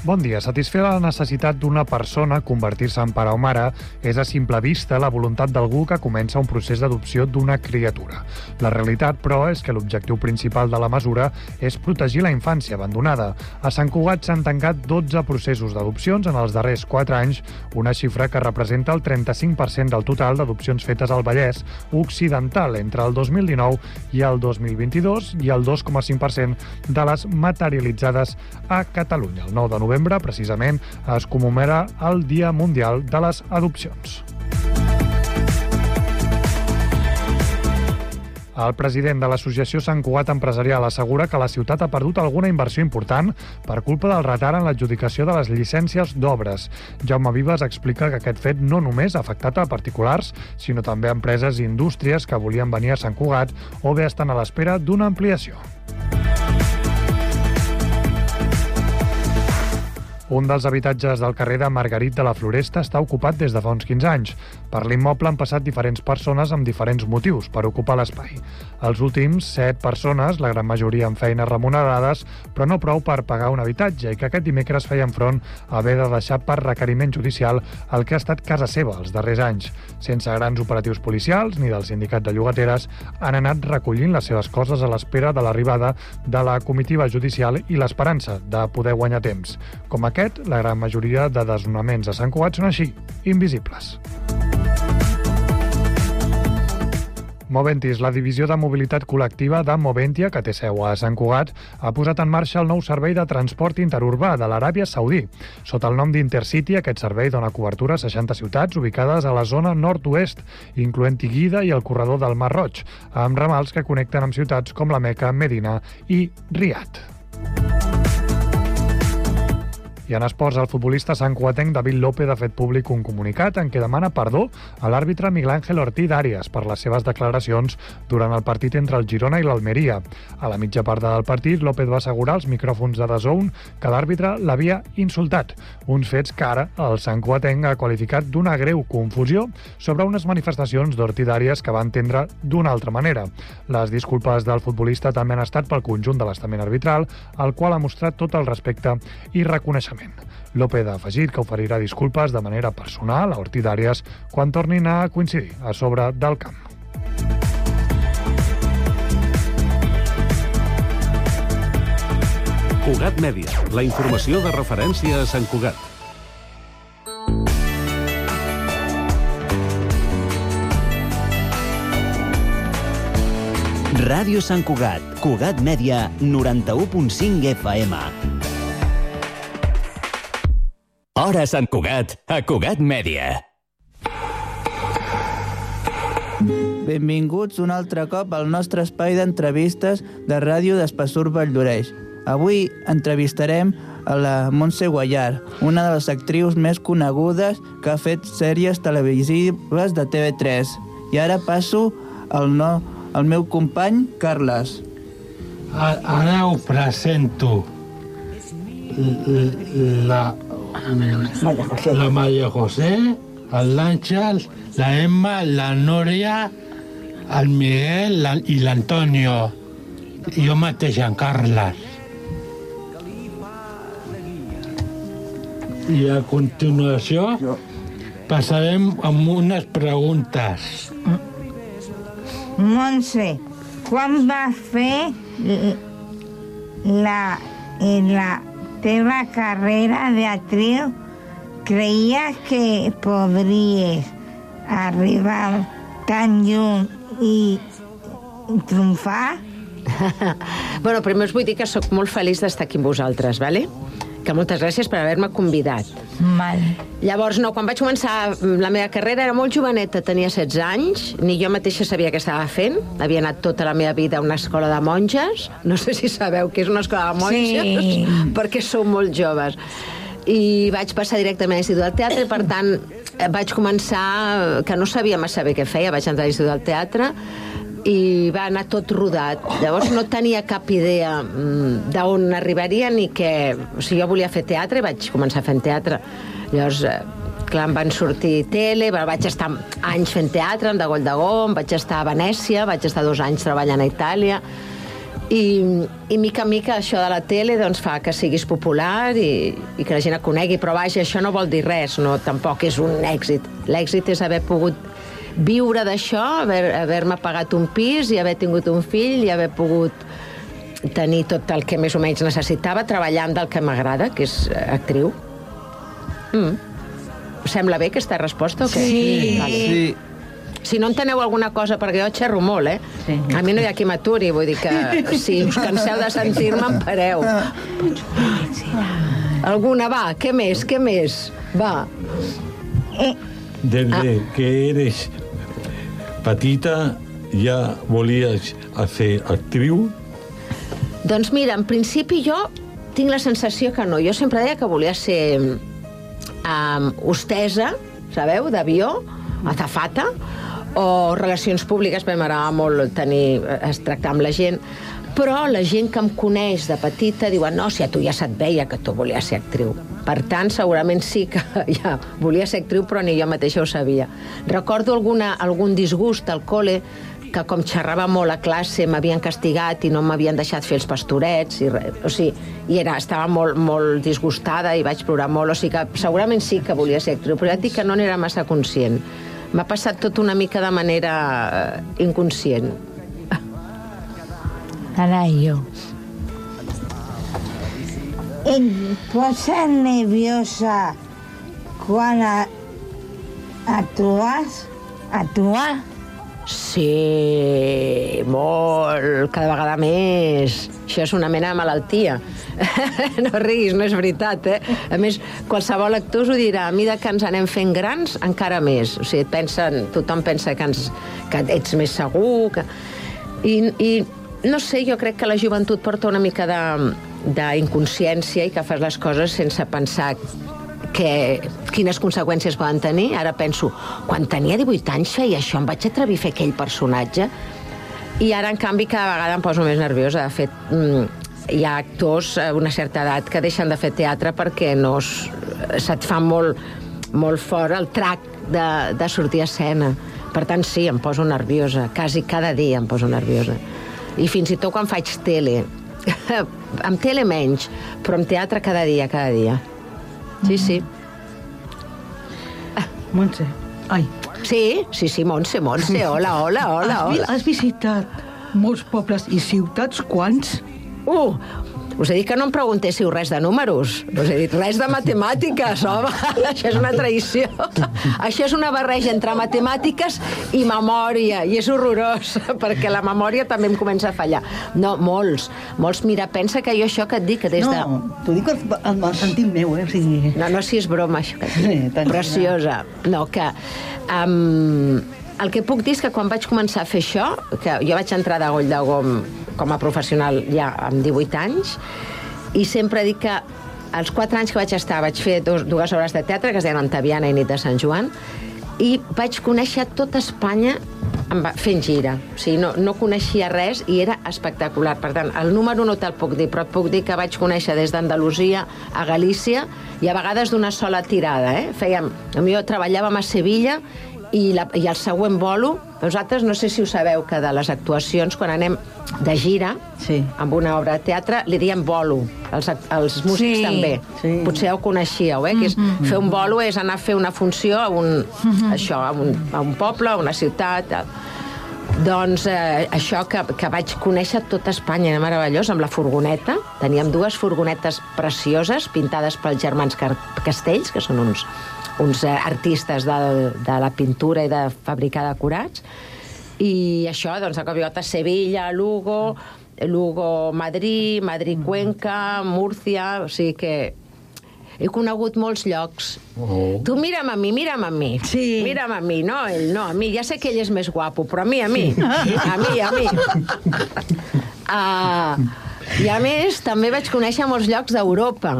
Bon dia. Satisfer la necessitat d'una persona convertir-se en pare o mare és a simple vista la voluntat d'algú que comença un procés d'adopció d'una criatura. La realitat, però, és que l'objectiu principal de la mesura és protegir la infància abandonada. A Sant Cugat s'han tancat 12 processos d'adopcions en els darrers 4 anys, una xifra que representa el 35% del total d'adopcions fetes al Vallès Occidental entre el 2019 i el 2022 i el 2,5% de les materialitzades a Catalunya. El 9 de novembre novembre, precisament, es commemora el Dia Mundial de les Adopcions. El president de l'Associació Sant Cugat Empresarial assegura que la ciutat ha perdut alguna inversió important per culpa del retard en l'adjudicació de les llicències d'obres. Jaume Vives explica que aquest fet no només ha afectat a particulars, sinó també a empreses i indústries que volien venir a Sant Cugat o bé estan a l'espera d'una ampliació. Un dels habitatges del carrer de Margarit de la Floresta està ocupat des de fa uns 15 anys. Per l'immoble han passat diferents persones amb diferents motius per ocupar l'espai. Els últims, set persones, la gran majoria amb feines remunerades, però no prou per pagar un habitatge i que aquest dimecres feien front a haver de deixar per requeriment judicial el que ha estat casa seva els darrers anys. Sense grans operatius policials ni del sindicat de llogateres, han anat recollint les seves coses a l'espera de l'arribada de la comitiva judicial i l'esperança de poder guanyar temps. Com aquest aquest, la gran majoria de desnonaments a Sant Cugat són així, invisibles. Moventis, la divisió de mobilitat col·lectiva de Moventia, que té seu a Sant Cugat, ha posat en marxa el nou servei de transport interurbà de l'Aràbia Saudí. Sota el nom d'Intercity, aquest servei dona cobertura a 60 ciutats ubicades a la zona nord-oest, incloent Iguida i el corredor del Mar Roig, amb ramals que connecten amb ciutats com la Meca, Medina i Riad. I en esports, el futbolista santcuatenc David López ha fet públic un comunicat en què demana perdó a l'àrbitre Miguel Ángel Ortiz d'Àrias per les seves declaracions durant el partit entre el Girona i l'Almeria. A la mitja part del partit, López va assegurar als micròfons de DAZN que l'àrbitre l'havia insultat, uns fets que ara el santcuatenc ha qualificat d'una greu confusió sobre unes manifestacions d'Ortiz d'Àrias que va entendre d'una altra manera. Les disculpes del futbolista també han estat pel conjunt de l'estament arbitral, al qual ha mostrat tot el respecte i reconeixement públicament. López ha afegit que oferirà disculpes de manera personal a Ortiz Àrias quan tornin a coincidir a sobre del camp. Cugat Mèdia, la informació de referència a Sant Cugat. Ràdio Sant Cugat, Cugat Mèdia, 91.5 FM. Hora Sant Cugat, a Cugat Mèdia. Benvinguts un altre cop al nostre espai d'entrevistes de ràdio d'Espassur Valldoreix. Avui entrevistarem a la Montse Guayar, una de les actrius més conegudes que ha fet sèries televisives de TV3. I ara passo al, no, al meu company, Carles. Ara ho presento. La María José. La María José, el l'Àngel, la Emma, la Núria, el Miguel la, i l'Antonio. I jo mateix, en Carles. I a continuació passarem amb unes preguntes. Montse, quan vas fer la, la teva carrera de actriu, creies que podries arribar tan lluny i triomfar? bueno, primer us vull dir que sóc molt feliç d'estar aquí amb vosaltres, ¿vale? Que moltes gràcies per haver-me convidat. Mal. Llavors, no, quan vaig començar la meva carrera era molt joveneta, tenia 16 anys, ni jo mateixa sabia què estava fent, havia anat tota la meva vida a una escola de monges, no sé si sabeu què és una escola de monges, sí. perquè sou molt joves. I vaig passar directament a l'Institut del Teatre, per tant, vaig començar, que no sabia massa bé què feia, vaig entrar a l'Institut del Teatre, i va anar tot rodat. Llavors no tenia cap idea mm, d'on arribaria ni què... O sigui, jo volia fer teatre i vaig començar fent teatre. Llavors, eh, clar, em van sortir tele, vaig estar anys fent teatre, amb de Goll de Gom, vaig estar a Venècia, vaig estar dos anys treballant a Itàlia, I, i mica mica això de la tele doncs, fa que siguis popular i, i que la gent et conegui, però vaja, això no vol dir res, no, tampoc és un èxit. L'èxit és haver pogut viure d'això, haver- haver-me pagat un pis i haver tingut un fill i haver pogut tenir tot el que més o menys necessitava treballant del que m'agrada, que és eh, actriu. Mm. Sembla bé aquesta resposta o què? Sí. Vale. Sí. Si no enteneu alguna cosa, perquè jo xerro molt, eh? Sí. A mi no hi ha qui m'aturi, vull dir que si us canseu de sentir-me, em pareu. Alguna, va, què més, què més? Va. Desde que eres petita ya volías hacer actriu. Doncs mira, en principi jo tinc la sensació que no. Jo sempre deia que volia ser um, hostesa, sabeu, d'avió, azafata, o relacions públiques, perquè m'agradava molt tenir, es tractar amb la gent, però la gent que em coneix de petita diuen no, si a tu ja se't veia que tu volies ser actriu. Per tant, segurament sí que ja volia ser actriu, però ni jo mateixa ho sabia. Recordo alguna, algun disgust al col·le que com xerrava molt a classe m'havien castigat i no m'havien deixat fer els pastorets i, o sigui, i era, estava molt, molt disgustada i vaig plorar molt o sigui que segurament sí que volia ser actriu però ja et dic que no n'era massa conscient m'ha passat tot una mica de manera eh, inconscient Ara jo. Et posa nerviosa quan a, actues? Actuar? Sí, molt, cada vegada més. Això és una mena de malaltia. no riguis, no és veritat, eh? A més, qualsevol actor us ho dirà, a mida que ens anem fent grans, encara més. O sigui, pensen, tothom pensa que, ens, que ets més segur, que... I, I, no sé, jo crec que la joventut porta una mica d'inconsciència i que fas les coses sense pensar que, quines conseqüències poden tenir. Ara penso, quan tenia 18 anys feia això, em vaig atrevir a fer aquell personatge i ara, en canvi, cada vegada em poso més nerviosa. De fet, mm, hi ha actors a una certa edat que deixen de fer teatre perquè no es, se't fa molt, molt fort el trac de, de sortir a escena. Per tant, sí, em poso nerviosa. Quasi cada dia em poso nerviosa. I fins i tot quan faig tele. amb tele menys, però amb teatre cada dia, cada dia. Sí, sí. Montse. Ai, Sí, sí, sí, Montse, Montse, hola, hola, hola, has, vi- hola. has visitat molts pobles i ciutats, quants? Uh, us he dit que no em preguntéssiu res de números. Us he dit res de matemàtiques, home. Això és una traïció. Això és una barreja entre matemàtiques i memòria, i és horrorós, perquè la memòria també em comença a fallar. No, molts, molts. Mira, pensa que jo això que et dic, que des de... No, t'ho dic amb el sentit meu, eh? O sigui... No, no, si és broma, això que et Sí, dic. tranquil·la. Preciosa. No, que... Um, el que puc dir és que quan vaig començar a fer això, que jo vaig entrar de goll de gom com a professional ja amb 18 anys, i sempre dic que als 4 anys que vaig estar vaig fer dos, dues obres de teatre que es deien Antaviana i Nit de Sant Joan, i vaig conèixer tota Espanya fent gira. O sigui, no, no coneixia res i era espectacular. Per tant, el número no te'l puc dir, però puc dir que vaig conèixer des d'Andalusia a Galícia i a vegades d'una sola tirada. Eh? Fèiem, jo treballàvem a Sevilla i, la, i el següent bolo, vosaltres no sé si ho sabeu, que de les actuacions, quan anem de gira, Sí. amb una obra de teatre, li diem bolo. Els, els músics Sí, també. sí. Potser ja ho coneixíeu, eh? Que és, fer un bolo és anar a fer una funció a un, això, a un, a un poble, a una ciutat... Tal. Doncs eh, això que, que vaig conèixer tota Espanya, era meravellós, amb la furgoneta. Teníem dues furgonetes precioses, pintades pels germans Castells, que són uns, uns eh, artistes de, de la pintura i de fabricar decorats. I això, doncs, de cop i volta, Sevilla, Lugo, Lugo, Madrid, Madrid-Cuenca, Múrcia... O sigui que he conegut molts llocs. Oh. Tu mira'm a mi, mira'm a mi. Sí. Mira'm a mi, no, ell no, a mi. Ja sé que ell és més guapo, però a mi, a mi. A mi, a mi. Uh, I a més, també vaig conèixer molts llocs d'Europa,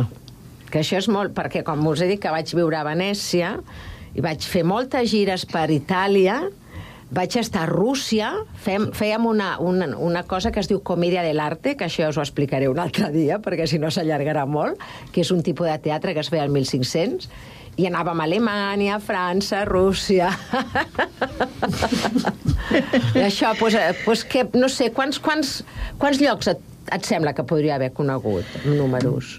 que això és molt... Perquè, com us he dit, que vaig viure a Venècia i vaig fer moltes gires per Itàlia, vaig estar a Rússia, fèiem, fèiem una, una, una cosa que es diu Comèdia de l'Arte, que això us ho explicaré un altre dia, perquè si no s'allargarà molt, que és un tipus de teatre que es feia al 1500, i anàvem a Alemanya, França, Rússia... I això, doncs, doncs que, no sé, quants, quants, quants llocs et et sembla que podria haver conegut, números?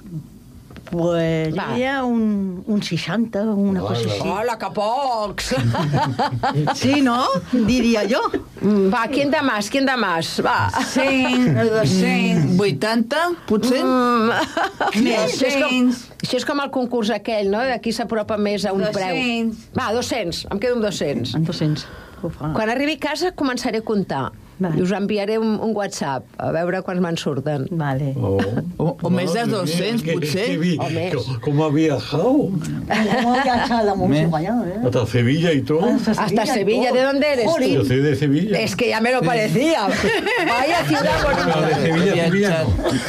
Pues Va. diria un, un 60, una cosa així. Hola, que pocs! Sí, no? Diria jo. Mm, Va, quin de más, quin de más? Va. 100, 200, 80, potser? Mm. Més, Això és, com, 200. això és com el concurs aquell, no? De qui s'apropa més a un 200. preu. Va, 200. Em quedo amb 200. En 200. Ho fa. Quan arribi a casa començaré a comptar. Vale. I us enviaré un, un WhatsApp a veure quants me'n surten. Vale. Oh. O, o més de Madre 200, mía, potser. qué vi- O més. co- ¿Cómo ha viajado? Hemos viajado mucho allá, ¿eh? Hasta Sevilla y todo. Hasta Sevilla, ¿de dónde eres Joder. Yo soy de Sevilla. Es que ya me lo parecía. Vaya ciudad No, de bonita. Sevilla, Sevilla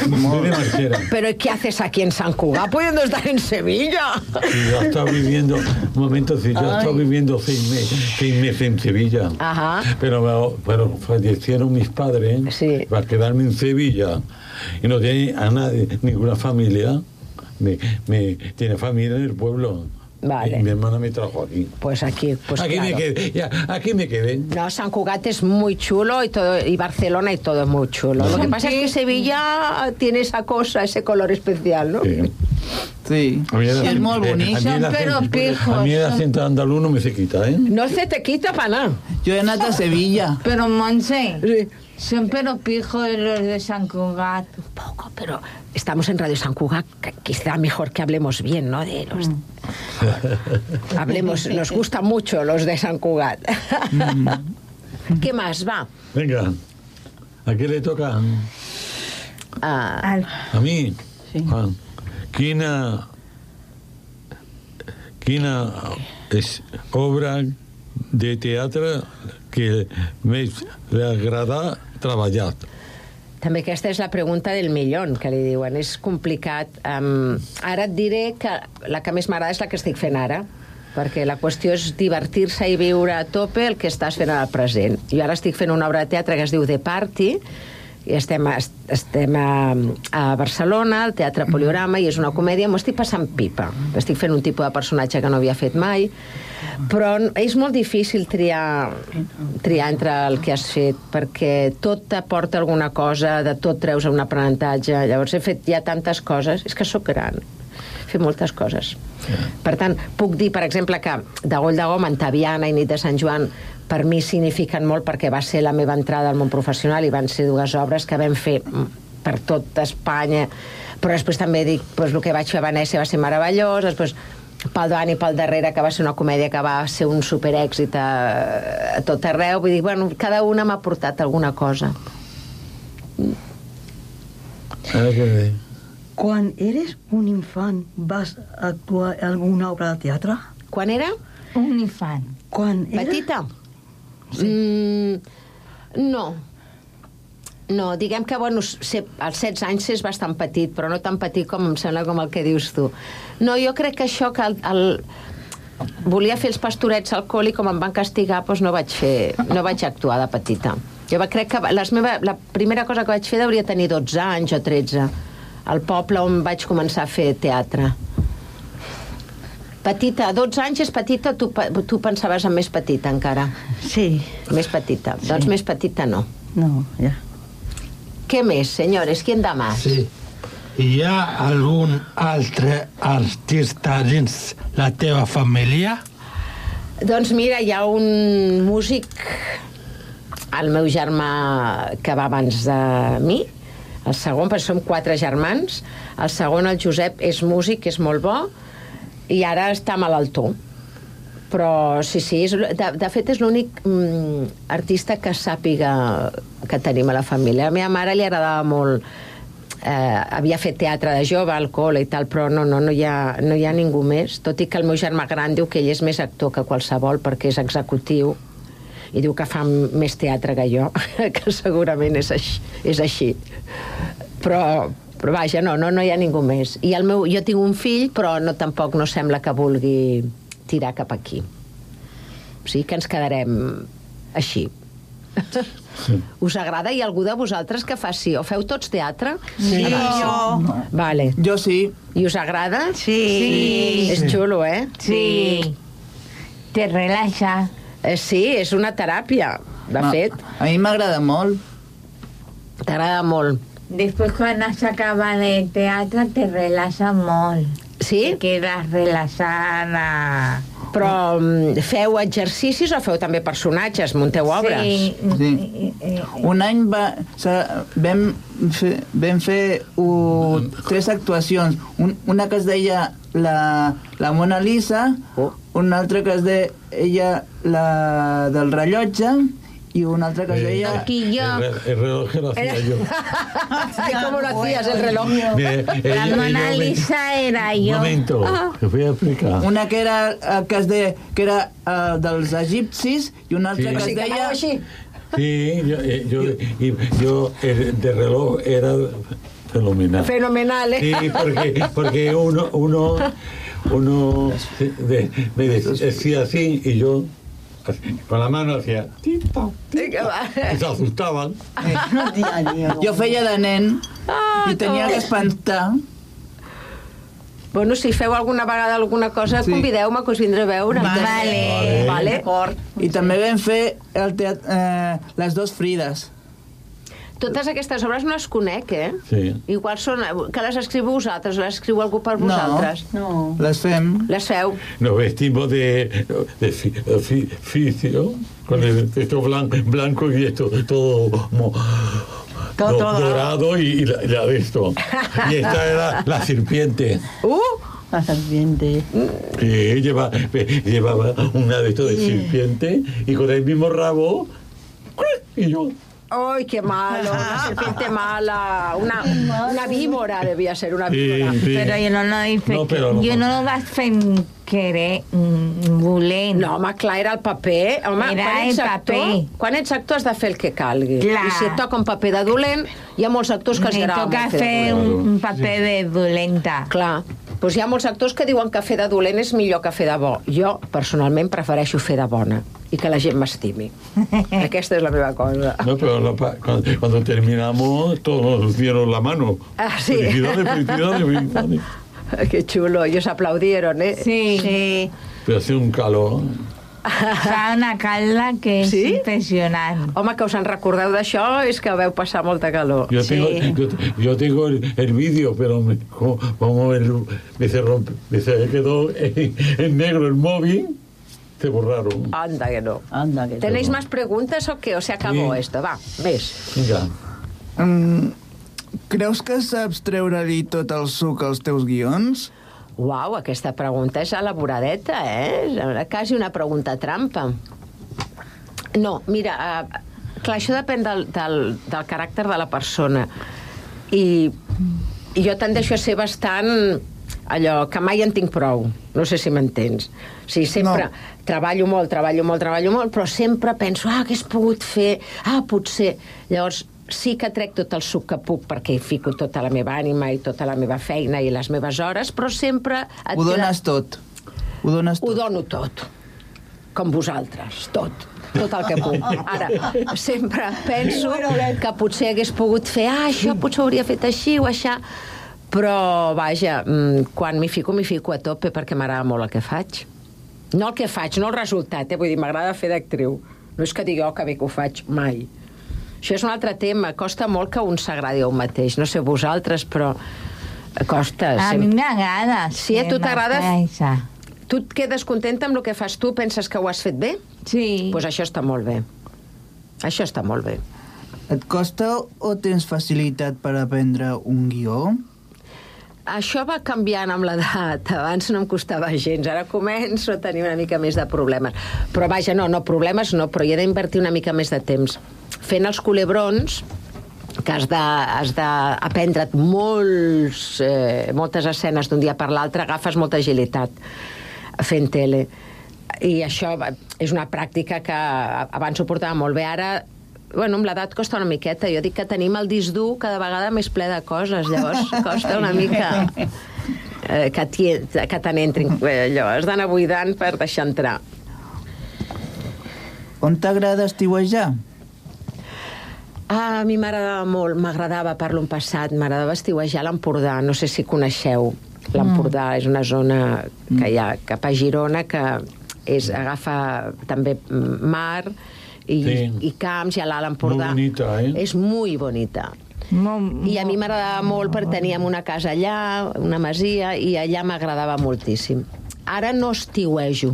no. Soy de Marchera. Pero ¿qué haces aquí en San Cugat pudiendo estar en Sevilla? Y yo he estado viviendo, un momento, sí, yo he estado viviendo seis meses, seis meses en Sevilla. Ajá. Pero, pero fallecieron mis padres Sí. para quedarme en Sevilla. Y no tiene a nadie, ninguna familia. Me, me- tiene familia en el pueblo. Vale. Mi hermana me trajo aquí. Pues aquí, pues aquí me claro. quedé, ya, aquí me quedé. No, San Cugat es muy chulo y todo y Barcelona y todo es muy chulo. Lo que pasa es que Sevilla tiene esa cosa, ese color especial, ¿no? Sí. Sí. Mí eh, mí el Son pero pijos, A mí el acento andaluz no me se quita, ¿eh? No se te quita para nada. Jo he a Sevilla. Pero Monse, Sí. son pero pijos los de San Cugat. Un poco, pero estamos en Radio San Cugat, que quizá mejor que hablemos bien, ¿no? De los... hablemos, nos gustan mucho los de San Cugat. ¿Qué más? Va. Venga, ¿a qué le toca? Ah, A mi? Sí. Quina, quina és obra de teatre que més li agrada treballar? també aquesta és la pregunta del millón, que li diuen. És complicat. Um, ara et diré que la que més m'agrada és la que estic fent ara, perquè la qüestió és divertir-se i viure a tope el que estàs fent al present. Jo ara estic fent una obra de teatre que es diu The Party, i estem, a, estem a, a Barcelona, al Teatre Poliorama, i és una comèdia, m'ho estic passant pipa. Estic fent un tipus de personatge que no havia fet mai, però és molt difícil triar, triar entre el que has fet, perquè tot t'aporta alguna cosa, de tot treus un aprenentatge. Llavors he fet ja tantes coses, és que sóc gran, he fet moltes coses. Per tant, puc dir, per exemple, que de Goll de Gom, Antaviana i Nit de Sant Joan per mi signifiquen molt perquè va ser la meva entrada al món professional i van ser dues obres que vam fer per tot Espanya però després també dic, doncs, el que vaig fer a Venècia va ser meravellós, després pel davant i pel darrere, que va ser una comèdia que va ser un superèxit a, a tot arreu, vull dir, bueno, cada una m'ha portat alguna cosa. Ara què ve? Quan eres un infant, vas actuar en alguna obra de teatre? Quan era? Un infant. Quan era... Petita? Mm, no. No, diguem que, bueno, ser, als 16 anys és bastant petit, però no tan petit com em sembla com el que dius tu. No, jo crec que això que el, el, volia fer els pastorets al col i com em van castigar doncs no vaig fer, no vaig actuar de petita. Jo crec que les meva, la primera cosa que vaig fer hauria tenir 12 anys o 13, al poble on vaig començar a fer teatre. Petita, 12 anys és petita, tu, tu pensaves en més petita encara. Sí. Més petita. Sí. Doncs més petita no. No, ja. Què més, senyores? Qui en da más? Sí. Hi ha algun altre artista dins la teva família? Doncs mira, hi ha un músic, el meu germà que va abans de mi, el segon, perquè som quatre germans, el segon, el Josep, és músic, és molt bo, i ara està malaltó. Però sí, sí, és, de, de fet és l'únic mm, artista que sàpiga que tenim a la família. A la meva mare li agradava molt eh, havia fet teatre de jove al col·le i tal, però no, no, no, hi ha, no hi ha ningú més, tot i que el meu germà gran diu que ell és més actor que qualsevol perquè és executiu i diu que fa més teatre que jo, que segurament és així. És així. Però, però vaja, no, no, no hi ha ningú més. I el meu, jo tinc un fill, però no, tampoc no sembla que vulgui tirar cap aquí. O sigui que ens quedarem així. Us agrada? Hi ha algú de vosaltres que faci? O feu tots teatre? Sí. Jo. Vale. Jo sí. I us agrada? Sí. Sí. És xulo, eh? Sí. Te relaja. Eh, Sí, és una teràpia, de Ma- fet. A mi m'agrada molt. T'agrada molt. Después cuando se acaba el teatro te relaja molt. Sí? Te quedas relajada. Però mm, feu exercicis o feu també personatges? Munteu obres? Sí. Sí. Un any va, sa, vam, fer, vam fer uh, tres actuacions. Un, una que es deia la, la Mona Lisa, Oh. una altra que es deia la del rellotge i una altra que es deia... El quilló. El, el reloj lo hacía yo. Ay, ¿Cómo lo hacías el reloj? Mire, La ella- Mona ella Lisa era Un yo. momento, te voy a explicar. Una que era, eh, que es de, que era uh, dels egipcis i una altra Sí. que Sí, es que deia... Sí, yo, eh, yo, y yo el de reloj era fenomenal. Fenomenal, ¿eh? Sí, porque, porque uno, uno, uno de- me decía así y yo con la mano hacía tic, tac, y se asustaban. Jo feia de nen Ah, i tenia que espantar. Bueno, si feu alguna vegada alguna cosa, Sí. convideu-me que us vindré a veure. Vale. Vale. I també vam fer el teat, eh, les dos Frides. Totes aquestes obres no les conec, eh? Sí. Igual són... Que les escriu vosaltres, les escriu algú per vosaltres. No. Les fem. Les feu. Nos vestimos de, de fi- de fi- oficio, con el, esto blanco, blanco y esto todo mo- Todo do- dorado. y, y la, y la de esto. Y esta era la serpiente. Uh! La serpiente. que lleva, llevaba una de estos de serpiente y con el mismo rabo y yo ¡Ay, qué malo! Una serpiente mala. Una, una víbora debía ser, una Sí, víbora. sí. Però jo no, no he fet... No, però no jo pot. no ho vaig fer querer mm, volent. No, home, clar, era el paper. Home, Era quan ets el actor, paper. quan ets actor has de fer el que calgui. Clar. I si et toca un paper de dolent, hi ha molts actors que els Me agrada toca fer un, un paper de dolenta. Clar, doncs hi ha molts actors que diuen que fer de dolent és millor que fer de bo. Jo, personalment, prefereixo fer de bona i que la gent m'estimi. Aquesta és la meva cosa. no pero no pa- cuando, cuando terminamos todos nos dieron la mano Ah, sí. felicidades felicidades felicidades Que xulo, ellos aplaudieron, eh? Sí. Sí. pero hacía un calor Fa una calda que és Sí? impressionant. Home, que us en recordeu d'això és que veu passar molta calor. yo tengo, yo, yo tengo el, el vídeo pero me, como, como el, me, se rompe, me se quedó en, en negro el móvil se borraron Anda que no. Anda, que ¿Tenéis más preguntas o qué? ¿O se acabó Sí. esto? Va, més. Vinga. Mm, creus que saps treure-li tot el suc als teus guions? Uau, aquesta pregunta és elaboradeta, eh? És quasi una pregunta trampa. No, mira, uh, clar, això depèn del, del, del caràcter de la persona. I, i jo tendeixo a ser bastant allò, que mai en tinc prou. No sé si m'entens. O sigui, sempre no. treballo molt, treballo molt, treballo molt, però sempre penso, ah, hagués pogut fer, ah, potser... Llavors, sí que trec tot el suc que puc perquè hi fico tota la meva ànima i tota la meva feina i les meves hores, però sempre... et Ho dones tot. Ho dones ho tot. dono tot. Com vosaltres, tot. Tot el que puc. Ara, sempre penso que potser hagués pogut fer ah, això potser ho hauria fet així o això, però, vaja, mm, quan m'hi fico, m'hi fico a tope perquè m'agrada molt el que faig. No el que faig, no el resultat, eh? vull dir, m'agrada fer d'actriu. No és que digui, oh, que bé que ho faig, mai. Això és un altre tema, costa molt que un s'agradi a un mateix. No sé vosaltres, però costa. A mi m'agrada. Sí, a tu t'agrada? Tu et quedes contenta amb el que fas tu? Penses que ho has fet bé? Sí. Doncs pues això està molt bé. Això està molt bé. Et costa o tens facilitat per aprendre un guió? Això va canviant amb l'edat. Abans no em costava gens. Ara començo a tenir una mica més de problemes. Però vaja, no, no, problemes no, però hi he d'invertir una mica més de temps. Fent els culebrons, que has d'aprendre't molts, eh, moltes escenes d'un dia per l'altre, agafes molta agilitat fent tele. I això és una pràctica que abans ho portava molt bé. Ara, bueno, amb l'edat costa una miqueta. Jo dic que tenim el disc dur cada vegada més ple de coses, llavors costa una mica eh, que te n'entrin. eh, Allò, has d'anar buidant per deixar entrar. On t'agrada estiuejar? Ah, a mi m'agradava molt, m'agradava, parlo en passat, m'agradava estiuejar a l'Empordà, no sé si coneixeu. L'Empordà és una zona que hi ha cap a Girona que és, agafa també mar i, Sí. i camps, i a l'Alt Empordà. Muy bonita, ¿eh? És muy bonita. Molt, I a mi m'agradava molt perquè teníem una casa allà, una masia, i allà m'agradava moltíssim. Ara no estiuejo,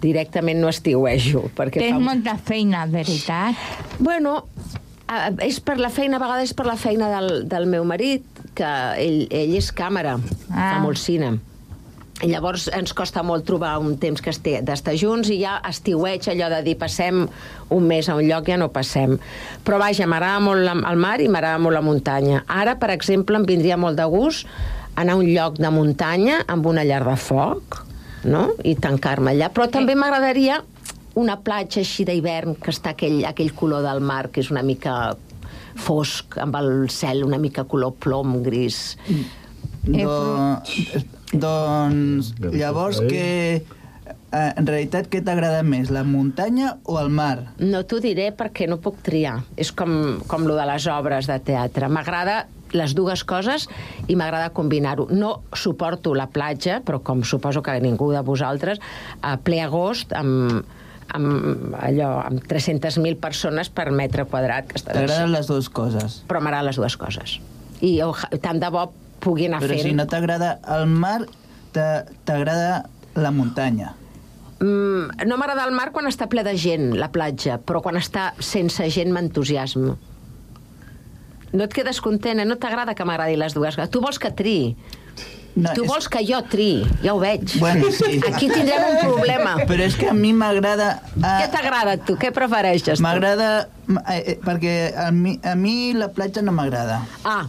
directament no estiuejo. Perquè Tens fa... molta feina, veritat? Bueno, és per la feina, a vegades és per la feina del, del meu marit, que ell, ell és càmera, ah. fa molt cine. I llavors ens costa molt trobar un temps que esté d'estar junts i ja estiueig allò de dir passem un mes a un lloc, ja no passem. Però vaja, m'agrada molt la- el mar i m'agrada molt la muntanya. Ara, per exemple, em vindria molt de gust anar a un lloc de muntanya amb una llar de foc, no? i tancar-me allà. Però també m'agradaria una platja així d'hivern que està aquell, aquell color del mar que és una mica fosc, amb el cel una mica color plom, gris. Do... Doncs llavors que... eh, En realitat, què t'agrada més, la muntanya o el mar? No t'ho diré perquè no puc triar. És com, com lo de les obres de teatre. M'agrada les dues coses i m'agrada combinar-ho. No suporto la platja, però com suposo que ningú de vosaltres, a ple agost, amb, amb, allò, amb 300.000 persones per metre quadrat. T'agraden les dues coses. Però m'agraden les dues coses. I oja- tant de bo pugui anar Però fent... si no t'agrada el mar, t'a- t'agrada la muntanya. Mm, no m'agrada el mar quan està ple de gent, la platja, però quan està sense gent m'entusiasmo. No et quedes content, eh? No t'agrada que m'agradi les dues coses. Tu vols que triï. No, tu és- vols que jo triï, ja ho veig. Bueno, sí. Aquí tindrem un problema. Però és que a mi m'agrada... Què t'agrada, tu? Què prefereixes? M'agrada... eh, eh, perquè a mi, a mi la platja no m'agrada. Ah,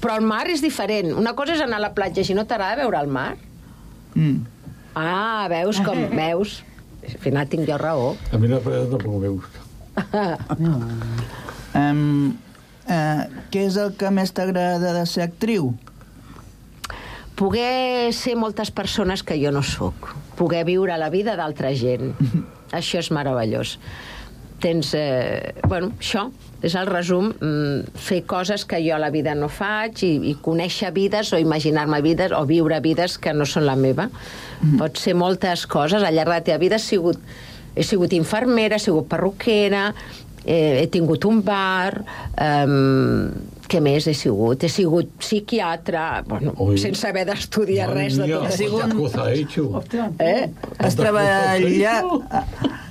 però el mar és diferent. Una cosa és anar a la platja, si no t'agrada veure el mar. Mm. Ah, veus com... Veus? Al final tinc jo raó. A mí la playa tampoco me gusta. Um, uh, què és el que més t'agrada de ser actriu? poder ser moltes persones que jo no sóc, poder viure la vida d'altra gent. això és meravellós. Tens, eh, bueno, això és el resum, mm, fer coses que jo a la vida no faig i, i conèixer vides o imaginar-me vides o viure vides que no són la meva. Pot ser moltes coses, al llarg de la teva vida he sigut, he sigut infermera, he sigut perruquera, eh, he tingut un bar, eh, què més he sigut? He sigut psiquiatra, bueno, Ui. sense haver d'estudiar res de mía, tot cuántas això. cosas he hecho. Eh? Has treballat,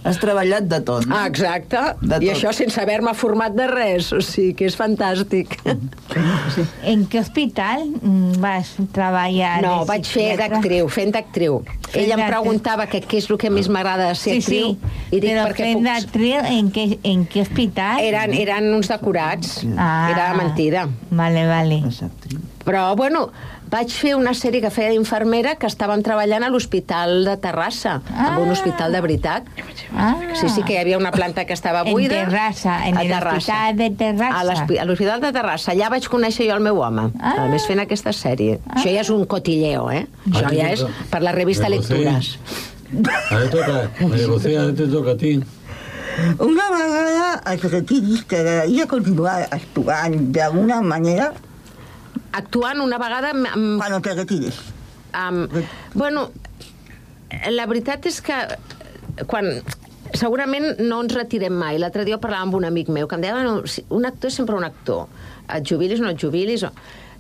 has treballat de tot, no? Ah, exacte. De I tot. això sense haver-me format de res. O sigui, que és fantàstic. En què hospital mm, vas treballar? No, de vaig fer d'actriu, fent d'actriu. Ella em preguntava que què és el que més m'agrada de ser Sí, sí, actriu. I dic, però perquè fent puc... d'actriu, en, què, en què hospital? Eren, eren uns decorats. Ah. Era mentida. Vale, vale. Però, bueno, vaig fer una sèrie que feia d'infermera que estàvem treballant a l'hospital de Terrassa, ah. en un hospital de veritat. Ah. Sí, sí, que hi havia una planta que estava En buida. Terrassa, en Terrassa. hospital de Terrassa. A l'hospi- a l'hospital de Terrassa. Allà vaig conèixer jo el meu home, Ah. a més fent aquesta sèrie. Això ja és un cotilleo, eh? Això Ah, ja és per la revista. Lectures. A ti toca, María José, a ti te toca a ti. Una vegada es retiris t'agradaria continuar actuant d'alguna manera Actuant una vegada... amb- amb- quan te retires. Um, bueno, la veritat és que quan segurament no ens retirem mai. L'altre dia parlava amb un amic meu que em deia, bueno, un actor és sempre un actor. Et jubilis o no et jubilis... O...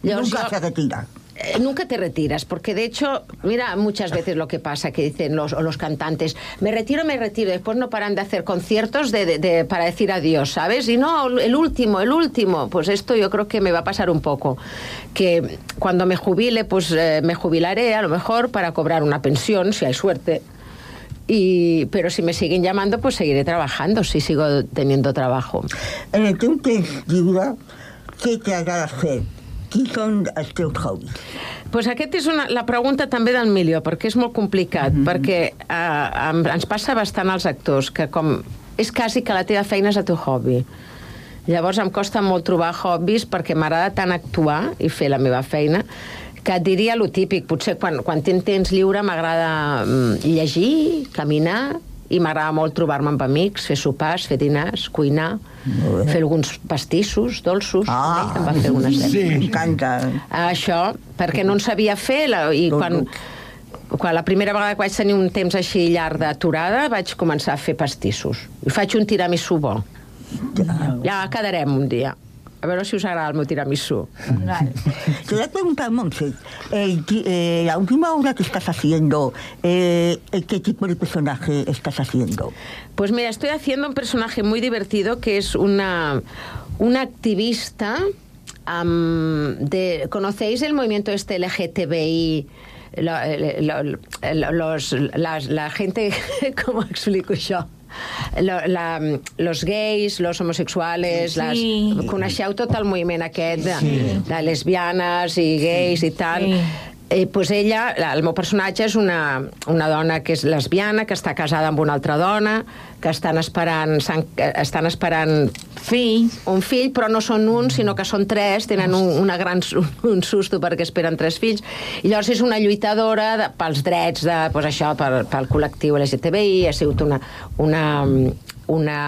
Nunca se retira. Eh, nunca te retiras, porque de hecho, mira muchas veces lo que pasa, que dicen los, los cantantes, me retiro, me retiro, después no paran de hacer conciertos de, para decir adiós, ¿sabes? Y no, el último, el último, pues esto yo creo que me va a pasar un poco, que cuando me jubile, pues eh, me jubilaré a lo mejor para cobrar una pensión, si hay suerte. Y, pero si me siguen llamando, pues seguiré trabajando, si sigo teniendo trabajo. En el lliure, què t'agrada fer? Qui són els teus hobbies? Pues aquest és una, la pregunta també del milió, perquè és molt complicat, mm -hmm. perquè eh, ens passa bastant als actors, que com és quasi que la teva feina és el teu hobby. Llavors em costa molt trobar hobbies perquè m'agrada tant actuar i fer la meva feina que et diria lo típic. Potser quan, quan tinc temps lliure m'agrada mm, llegir, caminar, i m'agrada molt trobar-me amb amics, fer sopars, fer dinars, cuinar, fer alguns pastissos, dolços. Ah, em va fer unes sí. M'encanta. això, perquè no en sabia fer, la, i quan, quan la primera vegada que vaig tenir un temps així llarg d'aturada, vaig començar a fer pastissos. I faig un tiramisú bo. Ja quedarem un dia. A veure si us agrada el meu tiramisú. Te voy a preguntar, Monse, eh, eh, la última obra que estás haciendo, eh, ¿qué tipo de personaje estás haciendo? Pues mira, estoy haciendo un personaje muy divertido que es una, una activista. am, de, ¿Conocéis el movimiento este LGTBI? Lo- lo- los, la, la gente, ¿cómo explico yo? Lo, la, los gais, los homosexuals, Sí. les, coneixeu tot el moviment aquest de, Sí. de lesbianes i gais i tal. Sí. Eh, pues ella, la- el meu personatge és una, una dona que és lesbiana, que està casada amb una altra dona, que estan esperant, estan esperant fills. un fill, però no són un, sinó que són tres, tenen un, una gran, un susto perquè esperen tres fills, i llavors és una lluitadora de, pels drets de, pues això, pel, pel col·lectiu LGTBI, ha sigut una, una, una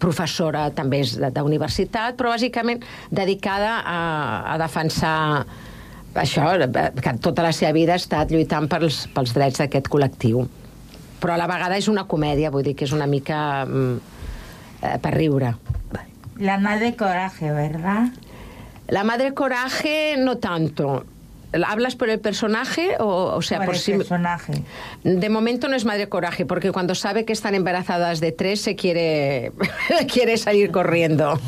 professora també és de- d'universitat, però bàsicament dedicada a, a defensar això, que tota la seva vida ha estat lluitant pels, pels drets d'aquest col·lectiu. Però a la vegada és una comèdia, vull dir que és una mica mm, eh, per riure. La madre coraje, ¿verdad? La madre coraje no tanto. ¿Hablas por el personaje o, o sea, Por por, el sí? personaje. De momento no es madre coraje, porque cuando sabe que están embarazadas de tres se quiere, quiere salir corriendo.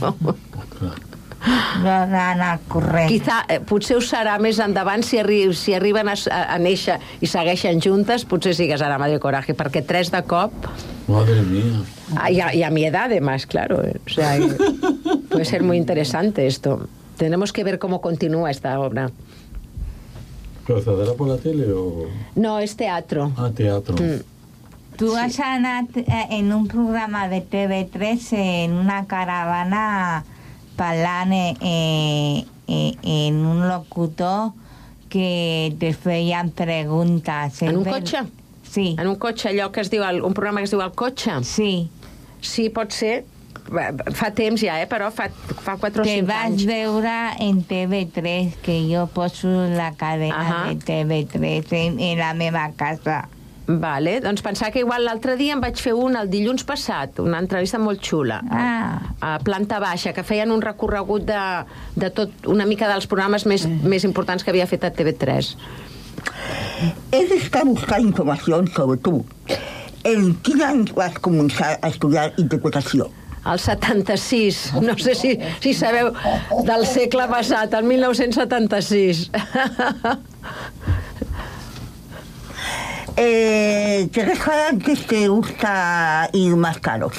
No anar corrent. Quizá, eh, potser ho serà més endavant si, arri si arriben a, a, a néixer i segueixen juntes, potser sí que serà madre coraje, perquè tres de cop Madre mía. Ah, y, a, y a mi edad, además, claro. eh, O sea, eh, puede ser muy interesante esto. Tenemos que ver cómo continúa esta obra. ¿Pero se dará por la tele o...? No, es teatro. Ah, teatro. Tu has anat eh, en un programa de TV3 en una caravana parlant eh, eh, en un locutor que te feien preguntes. En un cotxe? Sí. En un cotxe, allò que es diu, el, un programa que es diu El cotxe? Sí. Sí, pot ser. Fa temps ja, eh? però fa, fa 4 o Te 5 vas anys. veure en TV3, que jo poso la cadena Ahà. de TV3 en, en la meva casa. Vale, doncs pensar que igual l'altre dia em vaig fer un el dilluns passat, una entrevista molt xula. Ah. A planta baixa, que feien un recorregut de, de tot, una mica dels programes més, més importants que havia fet a TV3. He estado buscando información sobre tú. ¿En qué año vas a comenzar a estudiar interpretación? El 76, no sé si, si sabeu, del segle passat, el 1976. Eh, ¿Qué restaurantes te gusta ir más caros?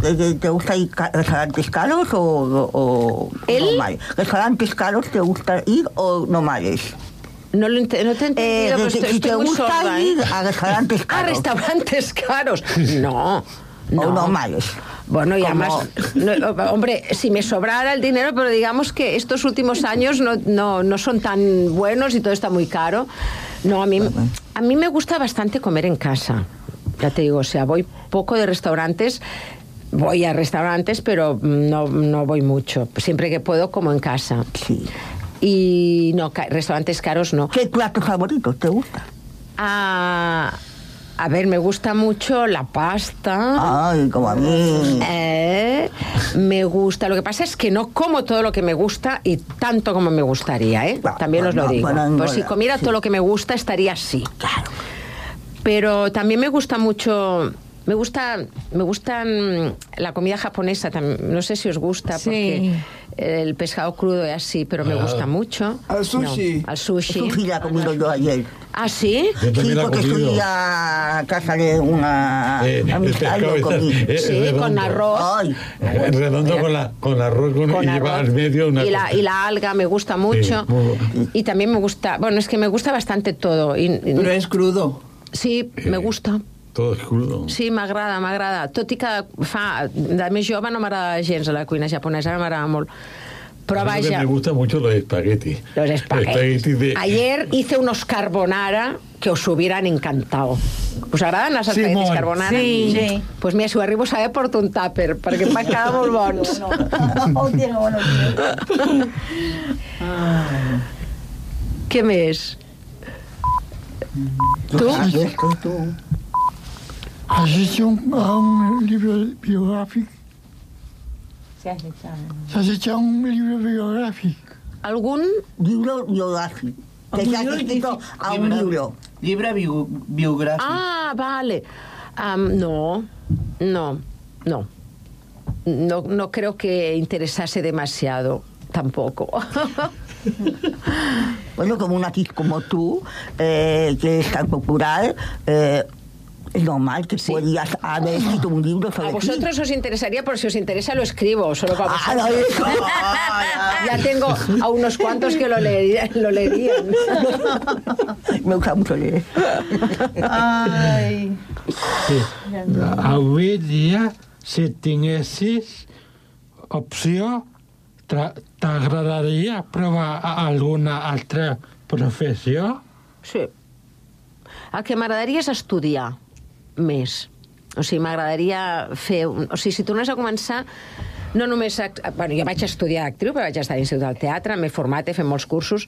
¿Te, te gusta ir a restaurantes caros o, o normales? ¿Restaurantes caros te gusta ir o normales? No, lo ent- no te he entendido, Eh, si- estoy, si estoy te gusta sorda, ¿eh? ir a restaurantes A caros. restaurantes caros. No. O normales. Bueno, y además, no, hombre, si me sobrara el dinero, pero digamos que estos últimos años no, no, no son tan buenos y todo está muy caro. No, a mí, a mí me gusta bastante comer en casa. Ya te digo, o sea, voy poco de restaurantes. Voy a restaurantes, pero no, no voy mucho. Siempre que puedo, como en casa. Sí. Y no, ca- restaurantes caros no. ¿Qué plato favorito te gusta? Ah, a ver, me gusta mucho la pasta. Ay, como a mí. Eh, me gusta. Lo que pasa es que no como todo lo que me gusta y tanto como me gustaría, ¿eh? También os lo digo. bueno, Pues si comiera sí. todo lo que me gusta, estaría así. Pero también me gusta mucho. Me gusta, me gustan la comida japonesa también. No sé si os gusta Sí. porque el pescado crudo es así, pero me Ah. gusta mucho. Al sushi. No, al sushi. Sushi la he comido yo ayer. ¿Ah, sí? Yo Sí, porque fui a casa de una Eh, y está- comí. eh, Sí, redondo. con arroz. Ay, Eh, Redondo con, la, con arroz con, con y lleva arroz. al medio una y, la, y la alga me gusta mucho. muy bueno. y también me gusta, bueno, es que me gusta bastante todo. Y, Però és crudo. sí, me gusta. Todo es crudo. Sí, m'agrada, m'agrada. Tot i que fa... De més jove no m'agrada gens a la cuina japonesa, m'agrada molt. Que vaja, Me gustan mucho los espaguetis. los espaguetis. de... Ayer hice unos carbonara que os hubieran encantado. ¿Us agraden els Sí, espaguetis molt. carbonara? Sí. Sí. Pues mira, si ho arribo a saber, porto un tàper, perquè em van quedar molt bons. Què més? Tu? esto tú. Has hecho un, un libro biográfico. Si has hecho algo. ¿Has hecho un libro biográfico? ¿Algún? Libro biográfico. Que se ha escrito a un libro. Llibre bio, biogràfic. Ah, vale. No, no, no. No, no creo que interesase demasiado, tampoco. Bueno, como una actriz como tú, eh, que es tan popular, eh, es normal que podías haber escrito un libro sobre A ti. vosotros os interesaría, por si os interesa lo escribo, solo para Ah, vosotros. no, eso. ya tengo a unos cuantos que lo, leerían. Lo leerían. Me gusta mucho leer. Ai. Sí. Avui dia, si tinguessis opció, tra- t'agradaria provar alguna altra professió? Sí. El que m'agradaria és estudiar més. O sigui, m'agradaria fer... Un... O sigui, si tornés a començar, no només... Bueno, jo vaig estudiar actriu, però vaig estar a l'Institut del Teatre, m'he format, he fet molts cursos,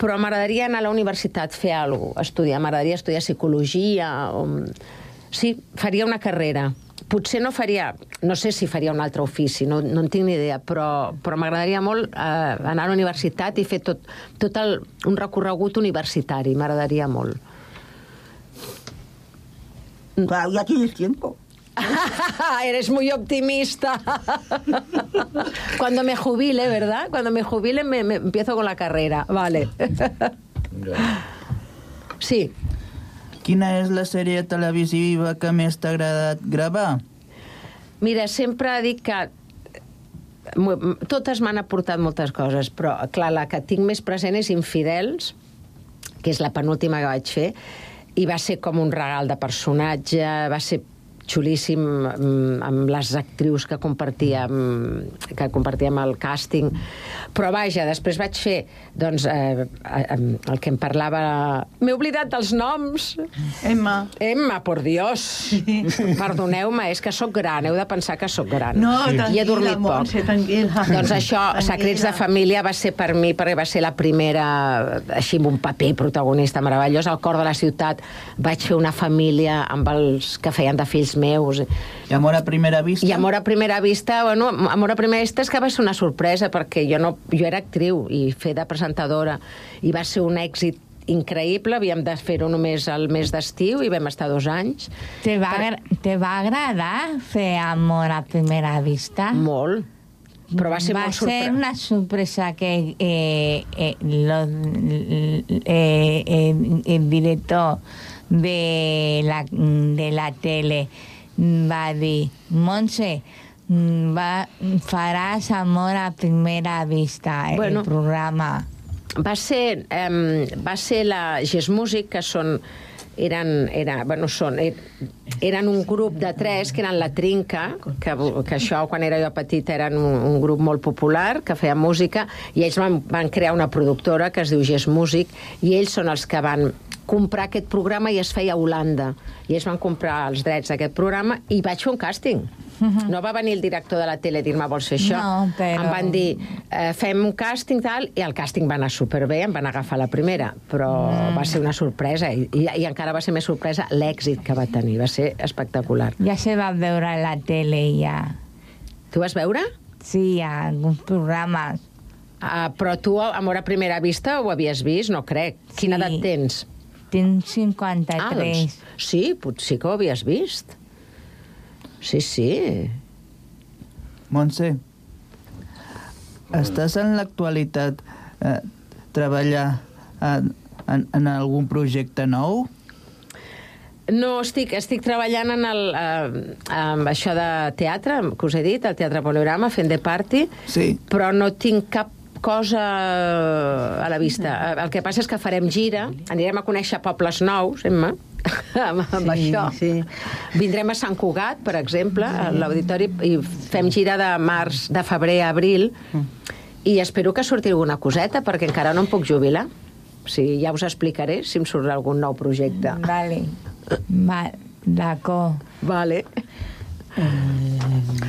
però m'agradaria anar a la universitat, fer alguna cosa, estudiar. M'agradaria estudiar psicologia. O... Sí, faria una carrera. Potser no faria... No sé si faria un altre ofici, no, no en tinc ni idea, però, però m'agradaria molt eh, anar a la universitat i fer tot, tot el, un recorregut universitari. M'agradaria molt. Claro, ya tienes tiempo. Eres muy optimista. Cuando me jubile, ¿verdad? Cuando me jubile me, me empiezo con la carrera. Vale. Sí. Quina és la sèrie televisiva que més t'ha agradat gravar? Mira, sempre dic que totes m'han aportat moltes coses, però, clar, la que tinc més present és Infidels, que és la penúltima que vaig fer, i va ser com un regal de personatge, va ser xulíssim mm, amb les actrius que compartíem, que compartíem el càsting. Però vaja, després vaig fer doncs, eh, eh, el que em parlava... M'he oblidat dels noms. Emma. Emma, por Dios. Perdoneu-me, és que sóc gran, heu de pensar que sóc gran. No, I he tranquil·la, dormit poc. Montse, tranquil·la. Doncs això, Tranquil·la. Secrets de Família va ser per mi, perquè va ser la primera, així amb un paper protagonista meravellós, al cor de la ciutat. Vaig fer una família amb els que feien de fills meus. I Amor a primera vista? I Amor a primera vista, bueno, Amor a primera vista és que va ser una sorpresa, perquè jo, no, jo era actriu i fer de presentadora, i va ser un èxit increïble, havíem de fer-ho només al mes d'estiu i vam estar dos anys. ¿Te va, agra- ¿Te va agradar fer amor a primera vista? Molt. Però va ser va molt ser sorpre- una sorpresa que eh, eh, lo- eh, eh, el director de la, de la tele va dir Montse, va, faràs amor a primera vista, el Bueno. programa. va ser, um, va ser la Gest Music, que són eren, era, bueno, són, er, eren un grup de tres que eren la Trinca, que, que això quan era jo petita eren un, un grup molt popular, que feia música, i ells van, van crear una productora que es diu Gest Music, i ells són els que van comprar aquest programa i es feia a Holanda. I ells van comprar els drets d'aquest programa i vaig fer un càsting. No va venir el director de la tele a dir-me vols fer això. No, però- Em van dir, eh, fem un càsting tal, i el càsting va anar superbé, em van agafar la primera, però mm. va ser una sorpresa, i, i, i encara va ser més sorpresa l'èxit que va tenir, va ser espectacular. Ja se va veure a la tele, ja. Tu vas veure? Sí, a alguns programes. Uh, però tu, Amor a primera vista, ho havies vist? No crec. Quina edat tens? Tinc 53. Ah, doncs, sí, potser que ho havies vist. Sí, sí. Montse, estàs en l'actualitat eh, treballar en, en, en algun projecte nou? No, estic, estic treballant en el, eh, amb això de teatre, que us he dit, el Teatre Poliorama, fent de party, sí. però no tinc cap cosa a la vista. Eh, El que passa és que farem gira, anirem a conèixer pobles nous, Emma, amb, amb Sí, això. sí. Vindrem a Sant Cugat, per exemple, a l'auditori, i fem gira de març, de febrer a abril, i espero que surti alguna coseta, perquè encara no em puc jubilar. O sigui, ja us explicaré si em surt algun nou projecte. Vale. Va, d'acord. Vale.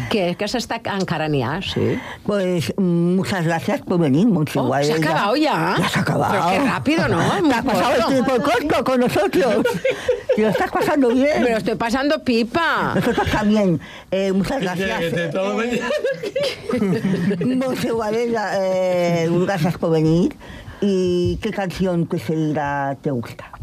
¿Qué? ¿Que s'està encara n'hi ha, sí? Pues mm, muchas gracias por venir, Montse Oh, ¿se ha acabado ya? Ya se ha acabado. Pero qué rápido, ¿no? Muy Te has pasado el tiempo corto con nosotros. ¿Te lo estás pasando bien? Me lo estoy pasando pipa. Está bien. Eh, muchas Que gracias. mañana. Monse Guadella, eh, gracias por venir. ¿Y qué canción que seguirá te gusta?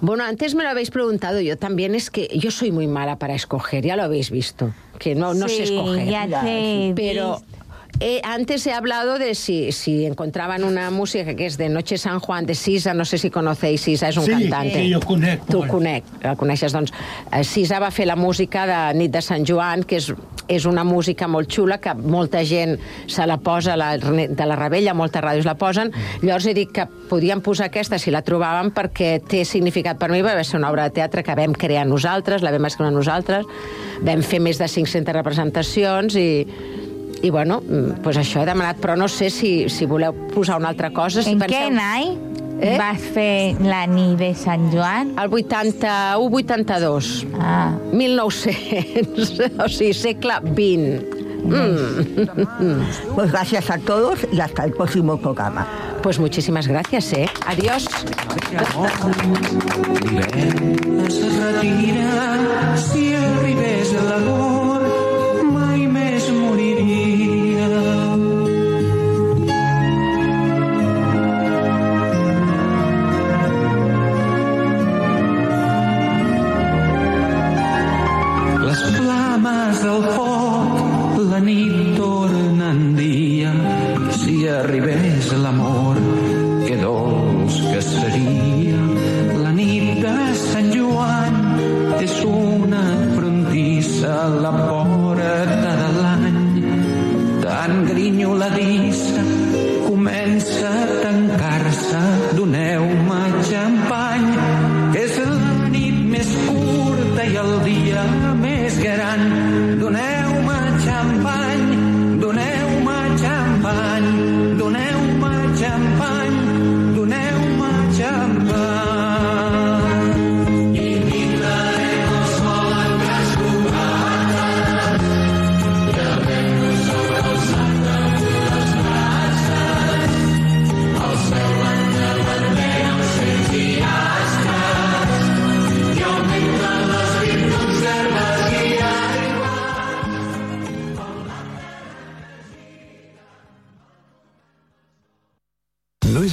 Bueno, antes me lo habéis preguntado, yo también es que yo soy muy mala para escoger, ya lo habéis visto, que no, no sé Sí, escoger. ya te he Pero visto. Eh, antes he hablado de si, si encontraban una música que es de Noche San Juan de Sisa, no sé si conocéis Sisa, és un Sí, cantante. sí, jo conec Tu conec, el coneixes, doncs. eh, Sisa va fer la música de Nit de Sant Joan, que és, és una música molt xula, que molta gent se la posa, la, de la Rebella, moltes ràdios la posen. Llavors he dit que podíem posar aquesta si la trobàvem perquè té significat per mi, va ser una obra de teatre que vam crear nosaltres, la vam escriure nosaltres, vam fer més de 500 representacions i, i bueno, mm, doncs això he demanat, però no sé si, si voleu posar una altra cosa. Si En penseu- què any Eh? vas fer la nit de Sant Joan? El 81-82. Ah. 1900, o sigui, segle XX. Mm. Pues gracias a todos y hasta el próximo programa. Pues muchísimas gracias, ¿eh? Adiós. es retira si arribés l'amor del foc la nit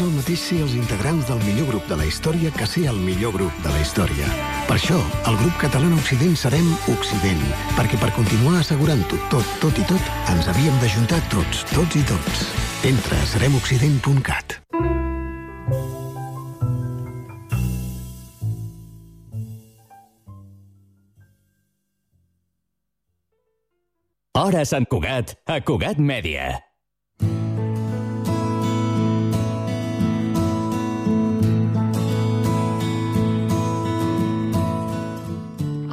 el mateix ser els integrants del millor grup de la història que ser el millor grup de la història. Per això, el grup català Occident serem Occident, perquè per continuar assegurant-ho tot, tot i tot, ens havíem d'ajuntar tots, tots i tots. Entra a seremoccident.cat. Hora Sant Cugat, a Cugat Mèdia.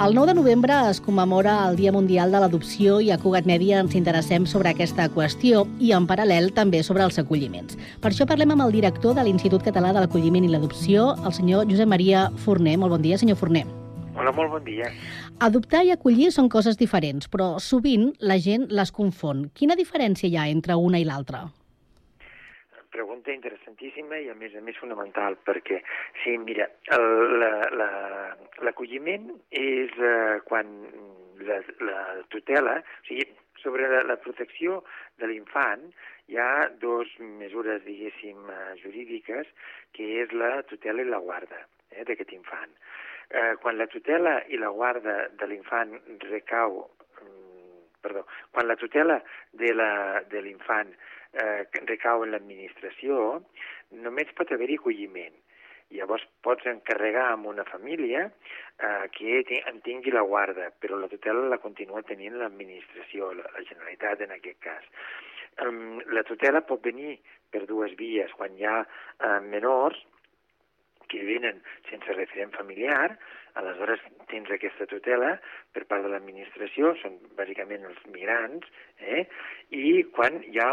El 9 de novembre es commemora el Dia Mundial de l'Adopció i a Cugat Mèdia ens interessem sobre aquesta qüestió i, en paral·lel, també sobre els acolliments. Per això parlem amb el director de l'Institut Català de l'Acolliment i l'Adopció, el senyor Josep Maria Forner. Molt bon dia, senyor Forner. Hola, molt bon dia. Adoptar i acollir són coses diferents, però sovint la gent les confon. Quina diferència hi ha entre una i l'altra? Pregunta interessantíssima i, a més a més, fonamental, perquè, sí, mira, el- la- la- l'acolliment és eh, quan la, la tutela, o sigui, sobre la, la protecció de l'infant hi ha dues mesures, diguéssim, eh, jurídiques, que és la tutela i la guarda eh, d'aquest infant. Eh, quan la tutela i la guarda de l'infant recau perdó, quan la tutela de la- de l'infant eh, recau en l'administració, només pot haver-hi acolliment. Llavors pots encarregar amb una família eh, que en tingui la guarda, però la tutela la continua tenint l'administració, la, la Generalitat en aquest cas. Um, la tutela pot venir per dues vies, quan hi ha eh, menors que venen sense referent familiar, aleshores tens aquesta tutela per part de l'administració, són bàsicament els migrants, eh? i quan hi ha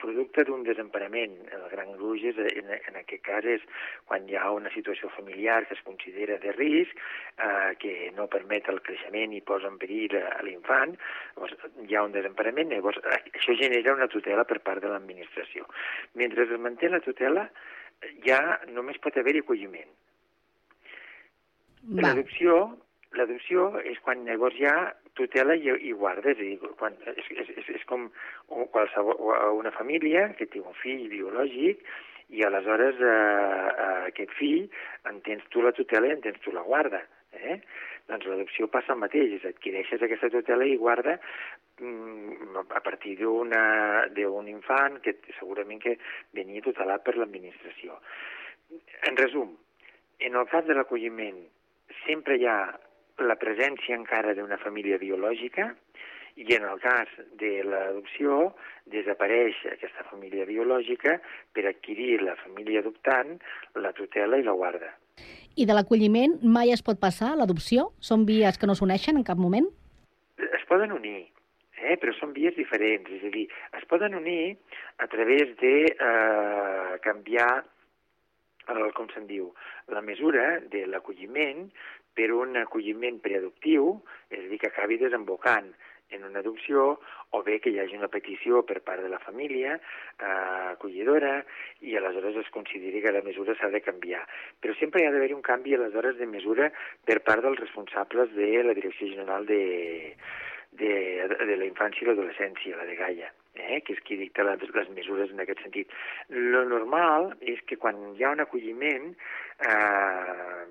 producte d'un desemparament. El gran gruix és, en, en aquest cas és quan hi ha una situació familiar que es considera de risc, eh, que no permet el creixement i posa en perill a, a l'infant, llavors hi ha un desemparament, llavors eh, això genera una tutela per part de l'administració. Mentre es manté la tutela, ja només pot haver-hi acolliment. L'adopció l'adopció és quan llavors ja tutela i, i a dir, quan, és, és, és, és com qualsevol, una família que té un fill biològic i aleshores eh, eh, aquest fill en tens tu la tutela i en tens tu la guarda. Eh? Doncs l'adopció passa el mateix, és adquireixes aquesta tutela i guarda mm, a partir d'un infant que segurament que venia tutelat per l'administració. En resum, en el cas de l'acolliment sempre hi ha la presència encara d'una família biològica i en el cas de l'adopció desapareix aquesta família biològica per adquirir la família adoptant, la tutela i la guarda. I de l'acolliment mai es pot passar a l'adopció? Són vies que no s'uneixen en cap moment? Es poden unir, eh? però són vies diferents, és a dir, es poden unir a través de eh, canviar, el, com se'n diu, la mesura de l'acolliment per un acolliment preadoptiu, és a dir, que acabi desembocant en una adopció o bé que hi hagi una petició per part de la família eh, acollidora i aleshores es consideri que la mesura s'ha de canviar. Però sempre hi ha d'haver un canvi aleshores de mesura per part dels responsables de la Direcció General de, de, de la Infància i l'Adolescència, la de Gaia, eh, que és qui dicta les, les mesures en aquest sentit. Lo normal és que quan hi ha un acolliment eh,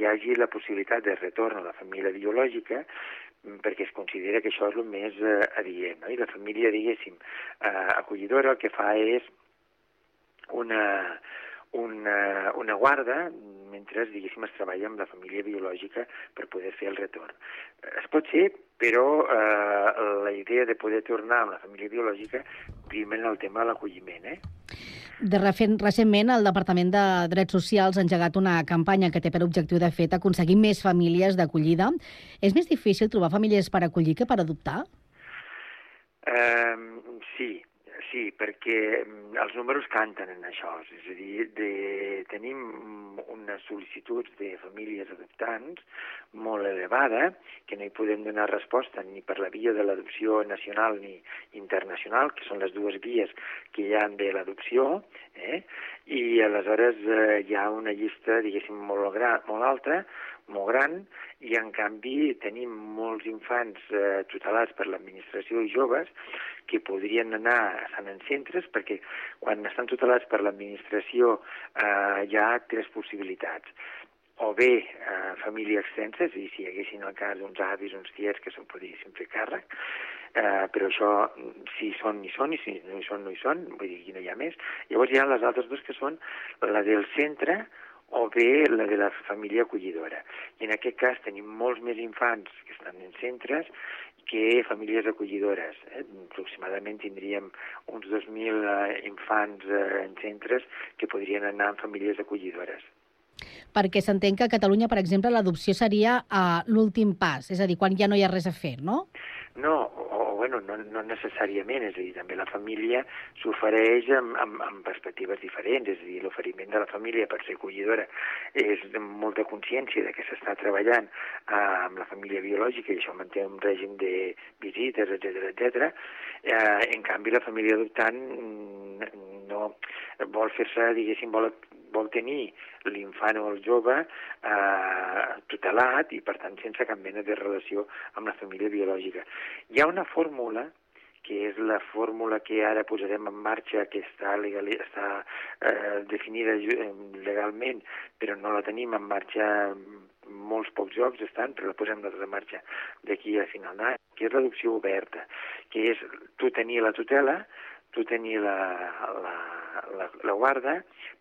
hi hagi la possibilitat de retorn a la família biològica mm, perquè es considera que això és el més eh, adient. No? I la família, diguéssim, eh, acollidora el que fa és una, una, una guarda mentre, diguéssim, es treballa amb la família biològica per poder fer el retorn. Es pot fer, però eh, la idea de poder tornar amb la família biològica prima en el tema de l'acolliment, eh? De refent, recentment, el Departament de Drets Socials ha engegat una campanya que té per objectiu, de fet, aconseguir més famílies d'acollida. És més difícil trobar famílies per acollir que per adoptar? Eh, sí, sí, perquè mm, els números canten en això. És a dir, de, tenim unes sol·licituds de famílies adoptants molt elevada, que no hi podem donar resposta ni per la via de l'adopció nacional ni internacional, que són les dues vies que hi ha de l'adopció, eh? i aleshores eh, hi ha una llista, diguéssim, molt, gra, molt alta, molt gran, i en canvi tenim molts infants eh, tutelats per l'administració i joves que podrien anar estan en centres perquè quan estan tutelats per l'administració eh, hi ha tres possibilitats o bé eh, família extensa, és a dir, si hi haguessin el cas uns avis, uns tiets que se'n podríssim fer càrrec, eh, però això, si són, hi són, i si no hi són, no hi són, vull dir, aquí no hi ha més. Llavors hi ha les altres dues que són la del centre o bé la de la família acollidora. I en aquest cas tenim molts més infants que estan en centres que famílies acollidores. Eh? Aproximadament tindríem uns 2.000 eh, infants eh, en centres que podrien anar en famílies acollidores. Perquè s'entén que a Catalunya, per exemple, l'adopció seria uh, l'últim pas, és a dir, quan ja no hi ha res a fer, no? No, o, o bueno, no, no necessàriament, és a dir, també la família s'ofereix amb, amb, amb perspectives diferents, és a dir, l'oferiment de la família per ser acollidora és de molta consciència de que s'està treballant eh, amb la família biològica i això manté un règim de visites, etc etc. Eh, en canvi, la família adoptant mm, no vol fer-se, diguéssim, vol, vol tenir l'infant o el jove eh, tutelat i, per tant, sense cap mena de relació amb la família biològica. Hi ha una fórmula que és la fórmula que ara posarem en marxa, que està, legal, està eh, definida eh, legalment, però no la tenim en marxa molts pocs jocs estan, però la posem nosaltres en marxa d'aquí a final d'any, que és l'adopció oberta, que és tu tenir la tutela, tu tenir la, la, la, la guarda,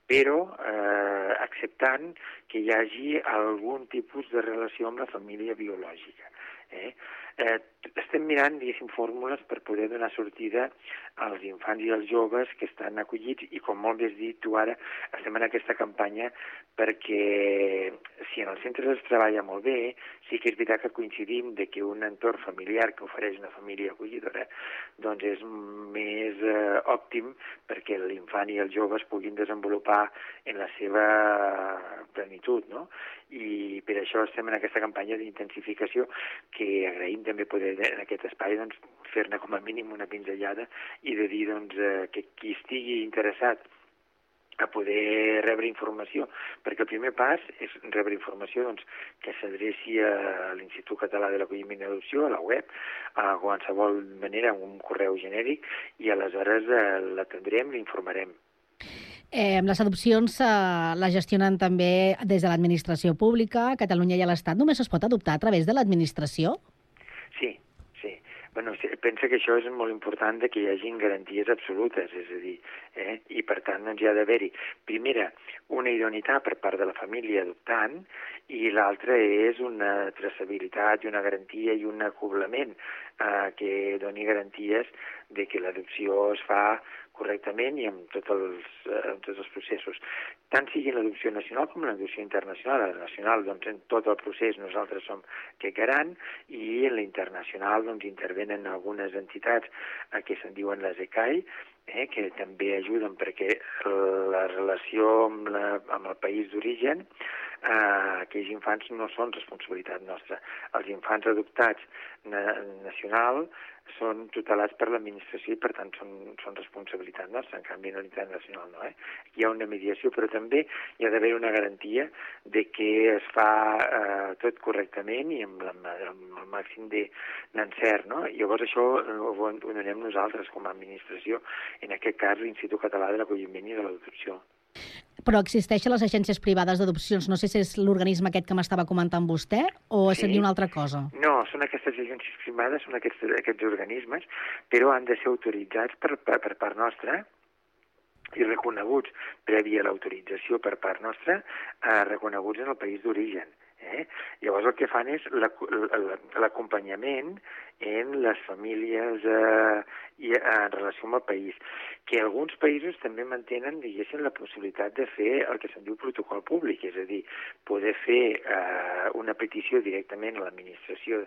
però eh, acceptant que hi hagi algun tipus de relació amb la família biològica. Eh? Eh, estem mirant, diguéssim, fórmules per poder donar sortida als infants i als joves que estan acollits i, com molt bé has dit tu ara, estem en aquesta campanya perquè si en els centres es treballa molt bé, sí que és veritat que coincidim de que un entorn familiar que ofereix una família acollidora doncs és més eh, òptim perquè l'infant i el jove es puguin desenvolupar en la seva plenitud, no? I per això estem en aquesta campanya d'intensificació que agraïm també poder en aquest espai doncs, fer-ne com a mínim una pinzellada i de dir doncs, eh, que qui estigui interessat a poder rebre informació, perquè el primer pas és rebre informació doncs, que s'adreci a l'Institut Català de l'Acolliment i Adopció, a la web, a qualsevol manera, amb un correu genèric, i aleshores eh, l'atendrem, l'informarem. Eh, les adopcions eh, les gestionen també des de l'administració pública, Catalunya i l'Estat. Només es pot adoptar a través de l'administració? Sí, sí. Bueno, pensa que això és molt important de que hi hagin garanties absolutes, és a dir, eh? i per tant doncs, hi ha d'haver-hi, primera, una idoneïtat per part de la família adoptant i l'altra és una traçabilitat i una garantia i un acoblament eh, que doni garanties de que l'adopció es fa correctament i amb, tot els, eh, amb tots els processos. Tant sigui l'adopció nacional com l'adopció internacional. A la nacional, doncs, en tot el procés nosaltres som que garant i en la internacional doncs, intervenen algunes entitats eh, que se'n diuen les ECAI, eh, que també ajuden perquè la relació amb, la, amb el país d'origen eh, aquells infants no són responsabilitat nostra. Els infants adoptats na nacional són tutelats per l'administració i per tant són, són responsabilitat nostra, en canvi en l'internacional no. Eh? Hi ha una mediació però també hi ha d'haver una garantia de que es fa eh, tot correctament i amb, la, amb el màxim d'encert. No? Llavors això ho, ho donem nosaltres com a administració, en aquest cas l'Institut Català de l'Acolliment i de l'Adopció. Però existeixen les agències privades d'adopcions. No sé si és l'organisme aquest que m'estava comentant vostè o Sí. seria una altra cosa. No, són aquestes agències privades, són aquests, aquests organismes, però han de ser autoritzats per, per, per part nostra i reconeguts prèvia l'autorització per part nostra, eh, reconeguts en el país d'origen. Eh? Llavors el que fan és l'acompanyament en les famílies eh, i eh, en relació amb el país, que alguns països també mantenen, diguéssim, la possibilitat de fer el que se'n diu protocol públic, és a dir, poder fer eh, una petició directament a l'administració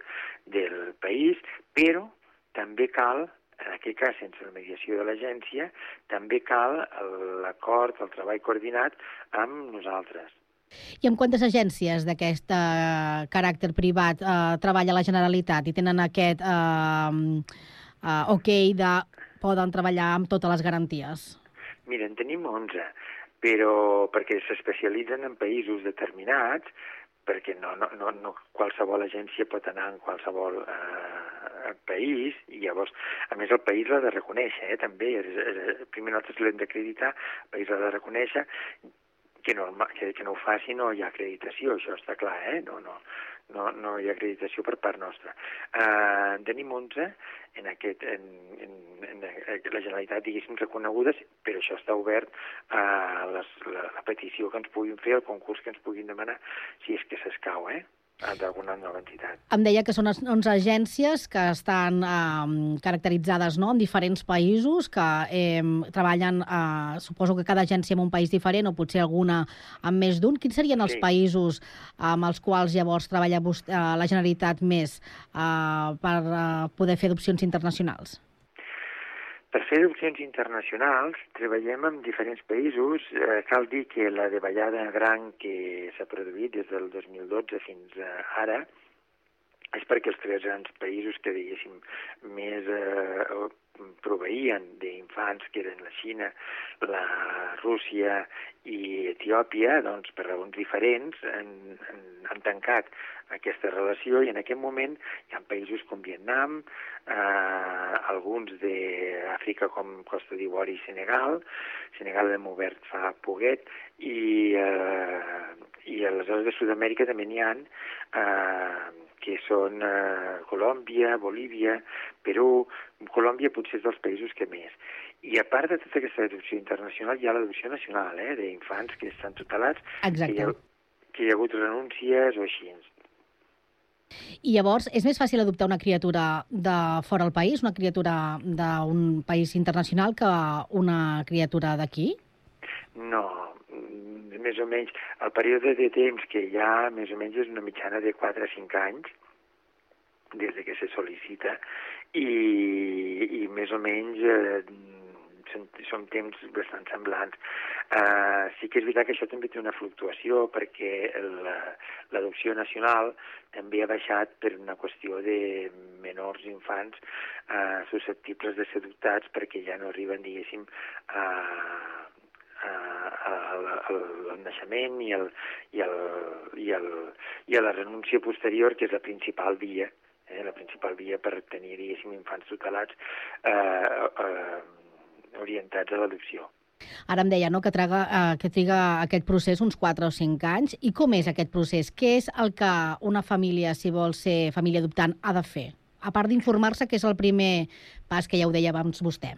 del país, però també cal en aquest cas, sense la mediació de l'agència, també cal l'acord, el treball coordinat amb nosaltres. I amb quantes agències d'aquest eh, caràcter privat eh, treballa la Generalitat i tenen aquest eh, eh, ok de poden treballar amb totes les garanties? Mira, en tenim 11, però perquè s'especialitzen en països determinats, perquè no, no, no, no qualsevol agència pot anar en qualsevol eh, país, i llavors, a més, el país l'ha de reconèixer, eh, també. És, és, primer nosaltres l'hem d'acreditar, el país l'ha de reconèixer, que, norma, que, que no ho faci no hi ha acreditació, això està clar, eh? No, no, no, no hi ha acreditació per part nostra. Uh, en tenim 11 en, aquest, en, en, en la Generalitat, diguéssim, reconegudes, però això està obert a les, la, la petició que ens puguin fer, el concurs que ens puguin demanar, si és que s'escau, eh? D'alguna nova entitat. Em deia que són 11 agències que estan eh, caracteritzades no, en diferents països, que eh, treballen, eh, suposo que cada agència en un país diferent, o potser alguna amb més d'un. Quins serien els Sí. països amb els quals llavors treballa vostè, eh, la Generalitat més eh, per eh, poder fer adopcions internacionals? Per fer adopcions internacionals treballem amb diferents països. Eh, cal dir que la davallada gran que s'ha produït des del 2012 fins a ara és perquè els tres grans països que, diguéssim, més eh, proveïen d'infants, que eren la Xina, la Rússia i Etiòpia, doncs, per raons diferents, han, han, han tancat aquesta relació i en aquest moment hi ha països com Vietnam, eh, alguns d'Àfrica com Costa d'Ivori i Senegal, Senegal l'hem obert fa poquet, i, eh, i aleshores de Sud-amèrica també n'hi ha eh, que són eh, Colòmbia, Bolívia, Perú, Colòmbia potser és dels països que més. I a part de tota aquesta adopció internacional, hi ha l'adopció nacional, eh, d'infants que estan tutelats, Exacte. que hi, ha, que hi ha hagut renúncies o així. I llavors, és més fàcil adoptar una criatura de fora del país, una criatura d'un país internacional, que una criatura d'aquí? No, més o menys, el període de temps que hi ha, més o menys, és una mitjana de 4 a 5 anys, des de que se sol·licita, i, i més o menys eh, són, temps bastant semblants. Uh, sí que és veritat que això també té una fluctuació perquè la- l'adopció nacional també ha baixat per una qüestió de menors infants uh, susceptibles de ser adoptats perquè ja no arriben, diguéssim, a, a el, el, el naixement i, el, i, el, i, el, i a la renúncia posterior, que és la principal via, eh, la principal via per tenir, diguéssim, infants tutelats eh, eh, orientats a l'adopció. Ara em deia no, que, traga, eh, que triga aquest procés uns 4 o 5 anys. I com és aquest procés? Què és el que una família, si vol ser família adoptant, ha de fer? A part d'informar-se, que és el primer pas que ja ho deia abans vostè.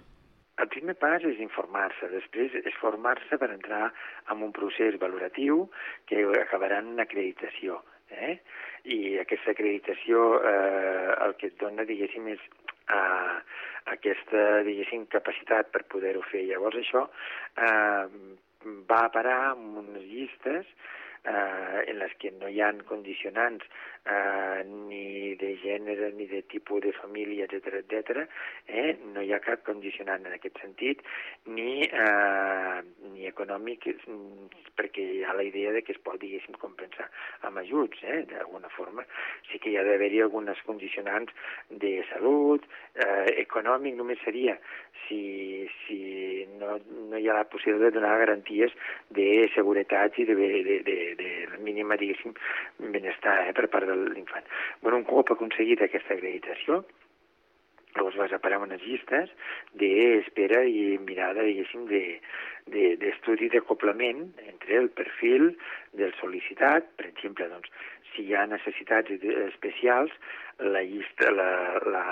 El primer pas és informar-se, després és formar-se per entrar en un procés valoratiu que acabarà en una acreditació. Eh? I aquesta acreditació eh, el que et dona, diguéssim, és eh, aquesta, diguéssim, capacitat per poder-ho fer. Llavors això eh, va a parar amb unes llistes eh, en les que no hi ha condicionants eh, ni de gènere, ni de tipus de família, etc etc. Eh? No hi ha cap condicionant en aquest sentit, ni, eh, ni econòmic, perquè hi ha la idea de que es pot, diguéssim, compensar amb ajuts, eh? d'alguna forma. Sí que hi ha d'haver-hi algunes condicionants de salut, eh, econòmic només seria si, si no, no hi ha la possibilitat de donar garanties de seguretat i de, de, de, de mínima, diguéssim, benestar eh, per part de l'infant. Bueno, un cop aconseguit aquesta acreditació, llavors vas a parar unes llistes d'espera i mirada, diguéssim, de, de, d'estudi d'acoplament entre el perfil del sol·licitat, per exemple, doncs, si hi ha necessitats especials, la llista, la, la,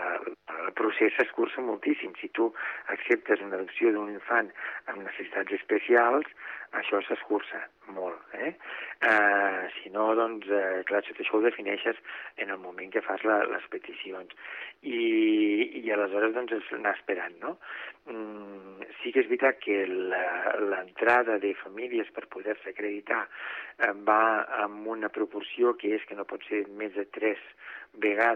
el procés s'escurça moltíssim. Si tu acceptes una adopció d'un infant amb necessitats especials, això s'escurça molt. Eh? Uh, si no, doncs, uh, clar, això ho defineixes en el moment que fas la, les peticions. I, i aleshores, doncs, és anar esperant, no? Mm, sí que és veritat que l'entrada de famílies per poder-se acreditar eh, va amb una proporció que és que no pot ser més de tres vegades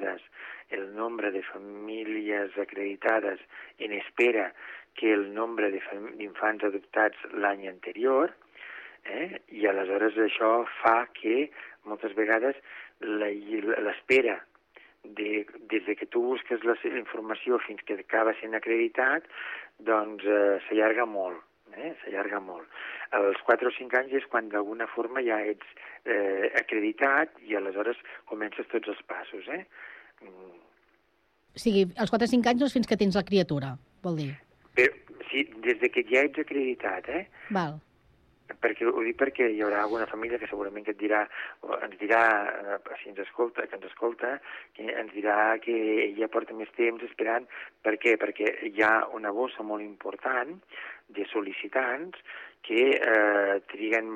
el nombre de famílies acreditades en espera que el nombre d'infants adoptats l'any anterior, eh? i aleshores això fa que moltes vegades l'espera de, des de que tu busques la informació fins que acaba sent acreditat, doncs eh, s'allarga molt, eh? s'allarga molt. Als 4 o 5 anys és quan d'alguna forma ja ets eh, acreditat i aleshores comences tots els passos. Eh? Mm. O sigui, als 4 o 5 anys no és fins que tens la criatura, vol dir? Però, sí, des de que ja ets acreditat, eh? Val. Perquè, ho dic perquè hi haurà alguna família que segurament que et dirà, ens dirà, eh, si ens escolta, que ens escolta, que ens dirà que ella porta més temps esperant. Per què? Perquè hi ha una bossa molt important de sol·licitants que eh, triguen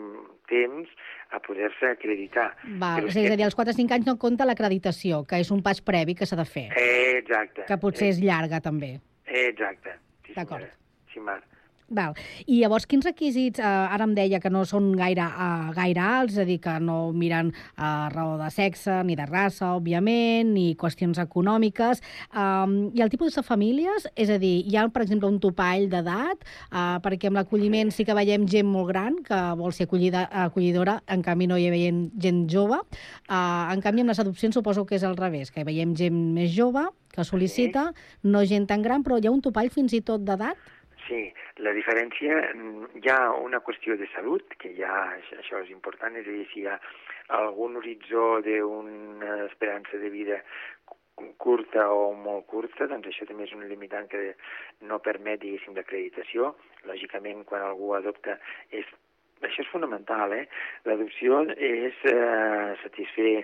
temps a poder-se acreditar. Val, Però és, és a dir, als 4 o 5 anys no compta l'acreditació, que és un pas previ que s'ha de fer, Eh, exacte. que potser és llarga també. Eh, exacte. Sí, D'acord. Sí, Mar. Val. I llavors, quins requisits, eh, ara em deia que no són gaire, uh, gaire alts, és a dir, que no miren uh, raó de sexe, ni de raça, òbviament, ni qüestions econòmiques. Um, I el tipus de famílies, és a dir, hi ha, per exemple, un topall d'edat, uh, perquè amb l'acolliment sí que veiem gent molt gran que vol ser acollida, acollidora, en canvi no hi veiem gent jove. Uh, en canvi, amb les adopcions suposo que és al revés, que veiem gent més jove que sol·licita, no gent tan gran, però hi ha un topall fins i tot d'edat? Sí, la diferència, mm, hi ha una qüestió de salut, que ja això és important, és a dir, si hi ha algun horitzó d'una esperança de vida cu- curta o molt curta, doncs això també és un limitant que no permet, diguéssim, d'acreditació. Lògicament, quan algú adopta, és, això és fonamental, eh? L'adopció és eh, satisfer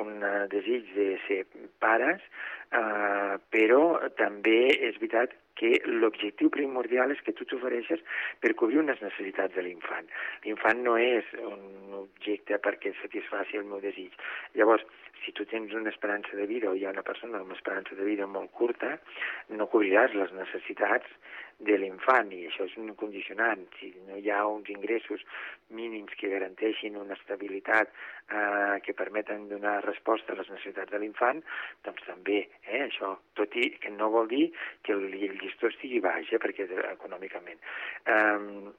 un eh, desig de ser pares, eh, però també és veritat que l'objectiu primordial és que tu t'ofereixes per cobrir unes necessitats de l'infant. L'infant no és un objecte perquè satisfaci el meu desig. Llavors, si tu tens una esperança de vida o hi ha una persona amb una esperança de vida molt curta, no cobriràs les necessitats de l'infant i això és un condicionant. Si no hi ha uns ingressos mínims que garanteixin una estabilitat eh, que permeten donar resposta a les necessitats de l'infant, doncs també, eh, això, tot i que no vol dir que el, llistó estigui baix, eh, perquè de, econòmicament. Um,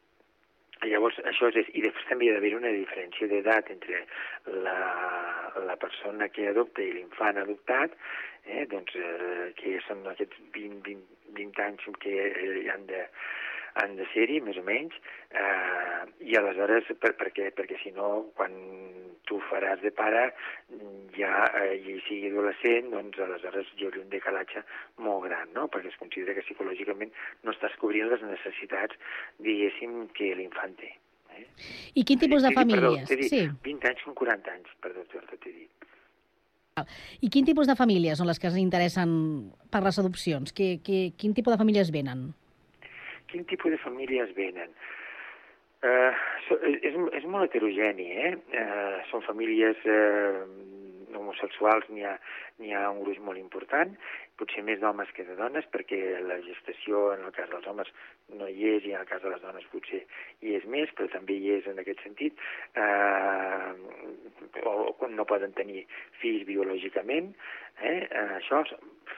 Llavors, això és, i després també hi ha d'haver una diferència d'edat entre la, la persona que adopta i l'infant adoptat, eh, doncs, eh, que són aquests 20, 20, 20 anys que eh, han de, han de ser-hi, més o menys, eh, i aleshores, per, perquè, perquè si no, quan tu faràs de pare, ja, eh, i sigui adolescent, doncs aleshores hi hauria un decalatge molt gran, no? perquè es considera que psicològicament no estàs cobrint les necessitats, diguéssim, que l'infant té. I quin tipus de dit, perdó, famílies? t'he dit, Sí. 20 anys són 40 anys, perdó, Jordi, t'he dit. I quin tipus de famílies són les que es interessen per les adopcions? Que, que, quin tipus de famílies venen? Quin tipus de famílies venen? Uh, so, és, és molt heterogeni, eh? Uh, són famílies uh, homosexuals, n'hi ha, ha un gruix molt important, potser més d'homes que de dones, perquè la gestació, en el cas dels homes, no hi és, i en el cas de les dones potser hi és més, però també hi és en aquest sentit, eh, o no poden tenir fills biològicament, eh? eh això,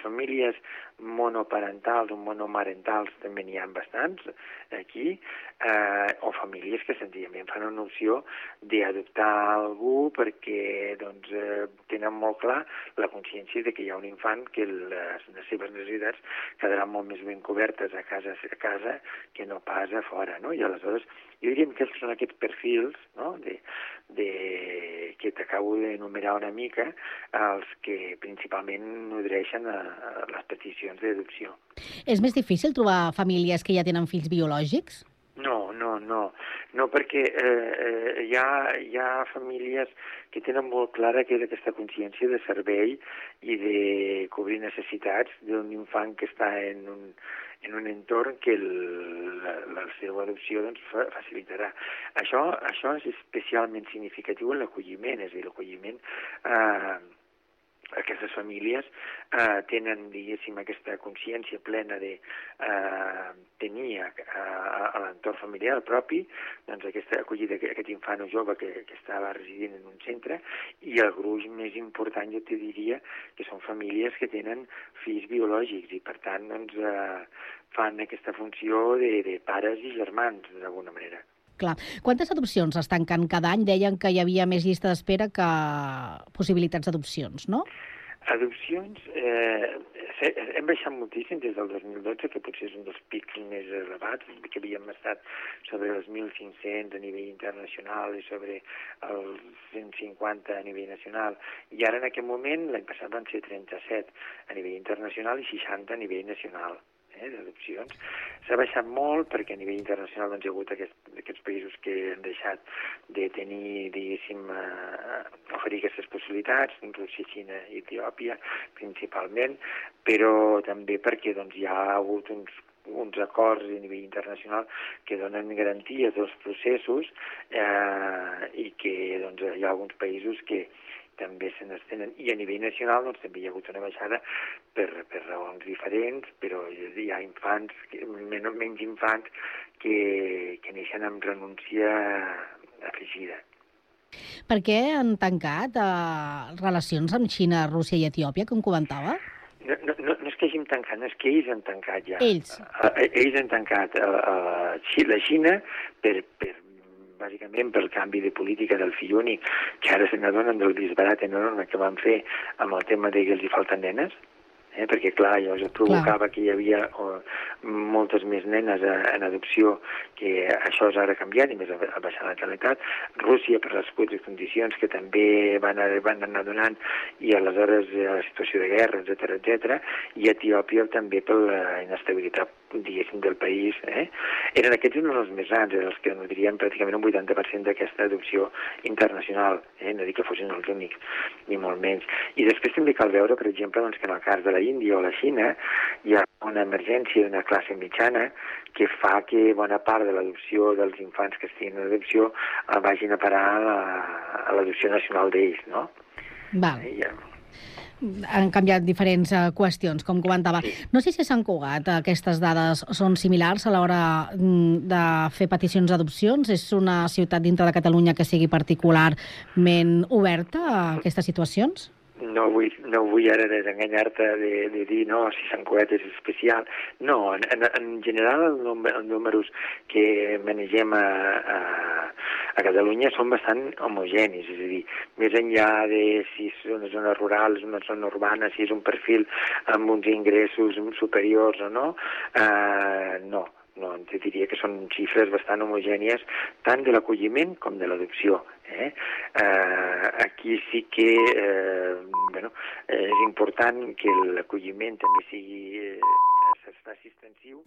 famílies monoparentals o monomarentals també n'hi ha bastants aquí, eh, o famílies que senzillament fan una opció d'adoptar algú perquè doncs, eh, tenen molt clar la consciència de que hi ha un infant que les, les seves necessitats quedaran molt més ben cobertes a casa, a casa que no pas a fora, no? I aleshores jo diria que són aquests perfils no? de, de, que t'acabo d'enumerar una mica els que principalment nodreixen a, a les peticions d'adopció. És més difícil trobar famílies que ja tenen fills biològics? No, no, no, no perquè eh, eh, hi, ha, hi ha famílies que tenen molt clara que és aquesta consciència de servei i de cobrir necessitats d'un infant que està en un, en un entorn que el, la, la seva adopció doncs, fa, facilitarà. Això, això és especialment significatiu en l'acolliment, és a dir, l'acolliment eh, aquestes famílies eh, tenen, diguéssim, aquesta consciència plena de eh, tenir a, a, a l'entorn familiar propi doncs aquesta acollida, aquest infant o jove que, que estava residint en un centre i el gruix més important jo te diria que són famílies que tenen fills biològics i per tant doncs, eh, fan aquesta funció de, de pares i germans d'alguna manera. Clar. Quantes adopcions es tanquen cada any? Deien que hi havia més llista d'espera que possibilitats d'adopcions, no? Adopcions, eh, hem baixat moltíssim des del 2012, que potser és un dels pics més elevats, que havíem estat sobre els 1.500 a nivell internacional i sobre els 150 a nivell nacional. I ara, en aquest moment, l'any passat van ser 37 a nivell internacional i 60 a nivell nacional eh, d'adopcions. S'ha baixat molt perquè a nivell internacional doncs, hi ha hagut aquest, aquests països que han deixat de tenir, diguéssim, eh, oferir aquestes possibilitats, Rússia, Xina i Etiòpia, principalment, però també perquè doncs, hi ha hagut uns uns acords a nivell internacional que donen garantia dels processos eh, i que doncs, hi ha alguns països que també se n'estenen. I a nivell nacional doncs, també hi ha hagut una baixada per, per raons diferents, però hi ha infants, que- men menys infants, que, que neixen amb renúncia afegida. Per què han tancat eh, relacions amb Xina, Rússia i Etiòpia, com comentava? No, no, no, no és que hagin tancat, no és que ells han tancat ja. Ells. Eh, ells han tancat eh, eh, la Xina per, per bàsicament pel canvi de política del fill únic, que ara se n'adonen del disbarat enorme que van fer amb el tema de que els hi falten nenes, eh? perquè clar, llavors es provocava que hi havia oh, moltes més nenes a, en adopció que això és ara canviat i més ha ha baixat la natalitat. Rússia per les quotes condicions que també van, a- van anar donant i aleshores eh, la situació de guerra, etc etc i Etiòpia també per la inestabilitat diguéssim del país. Eh? Eren aquests eren els més grans, els que nodrien pràcticament un 80% d'aquesta adopció internacional, eh? no dic que fossin els únics, ni molt menys. I després també cal veure, per exemple, doncs, que en el cas de la Índia o la Xina hi ha una emergència d'una classe mitjana que fa que bona part de l'adopció dels infants que estiguin en adopció eh, vagin a parar a la- a l'adopció nacional d'ells, no? Val. Eh, ja. Han canviat diferents eh, qüestions, com comentava. No sé si a Sant Cugat aquestes dades són similars a l'hora mm, de fer peticions d'adopcions. És una ciutat dintre de Catalunya que sigui particularment oberta a aquestes situacions? No vull, no vull ara desenganyar-te de, de dir no, si Sant Cugat és especial. No, en, en, en general el els números que manegem a, a, a Catalunya són bastant homogenis, és a dir, més enllà de si és una zona rural, una zona urbana, si és un perfil amb uns ingressos superiors o no, eh, no no, diria que són xifres bastant homogènies tant de l'acolliment com de l'adopció. Eh? Eh, aquí sí que eh, bueno, és important que l'acolliment també sigui eh, es faci extensiu.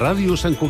Ràdio Sant Cugat.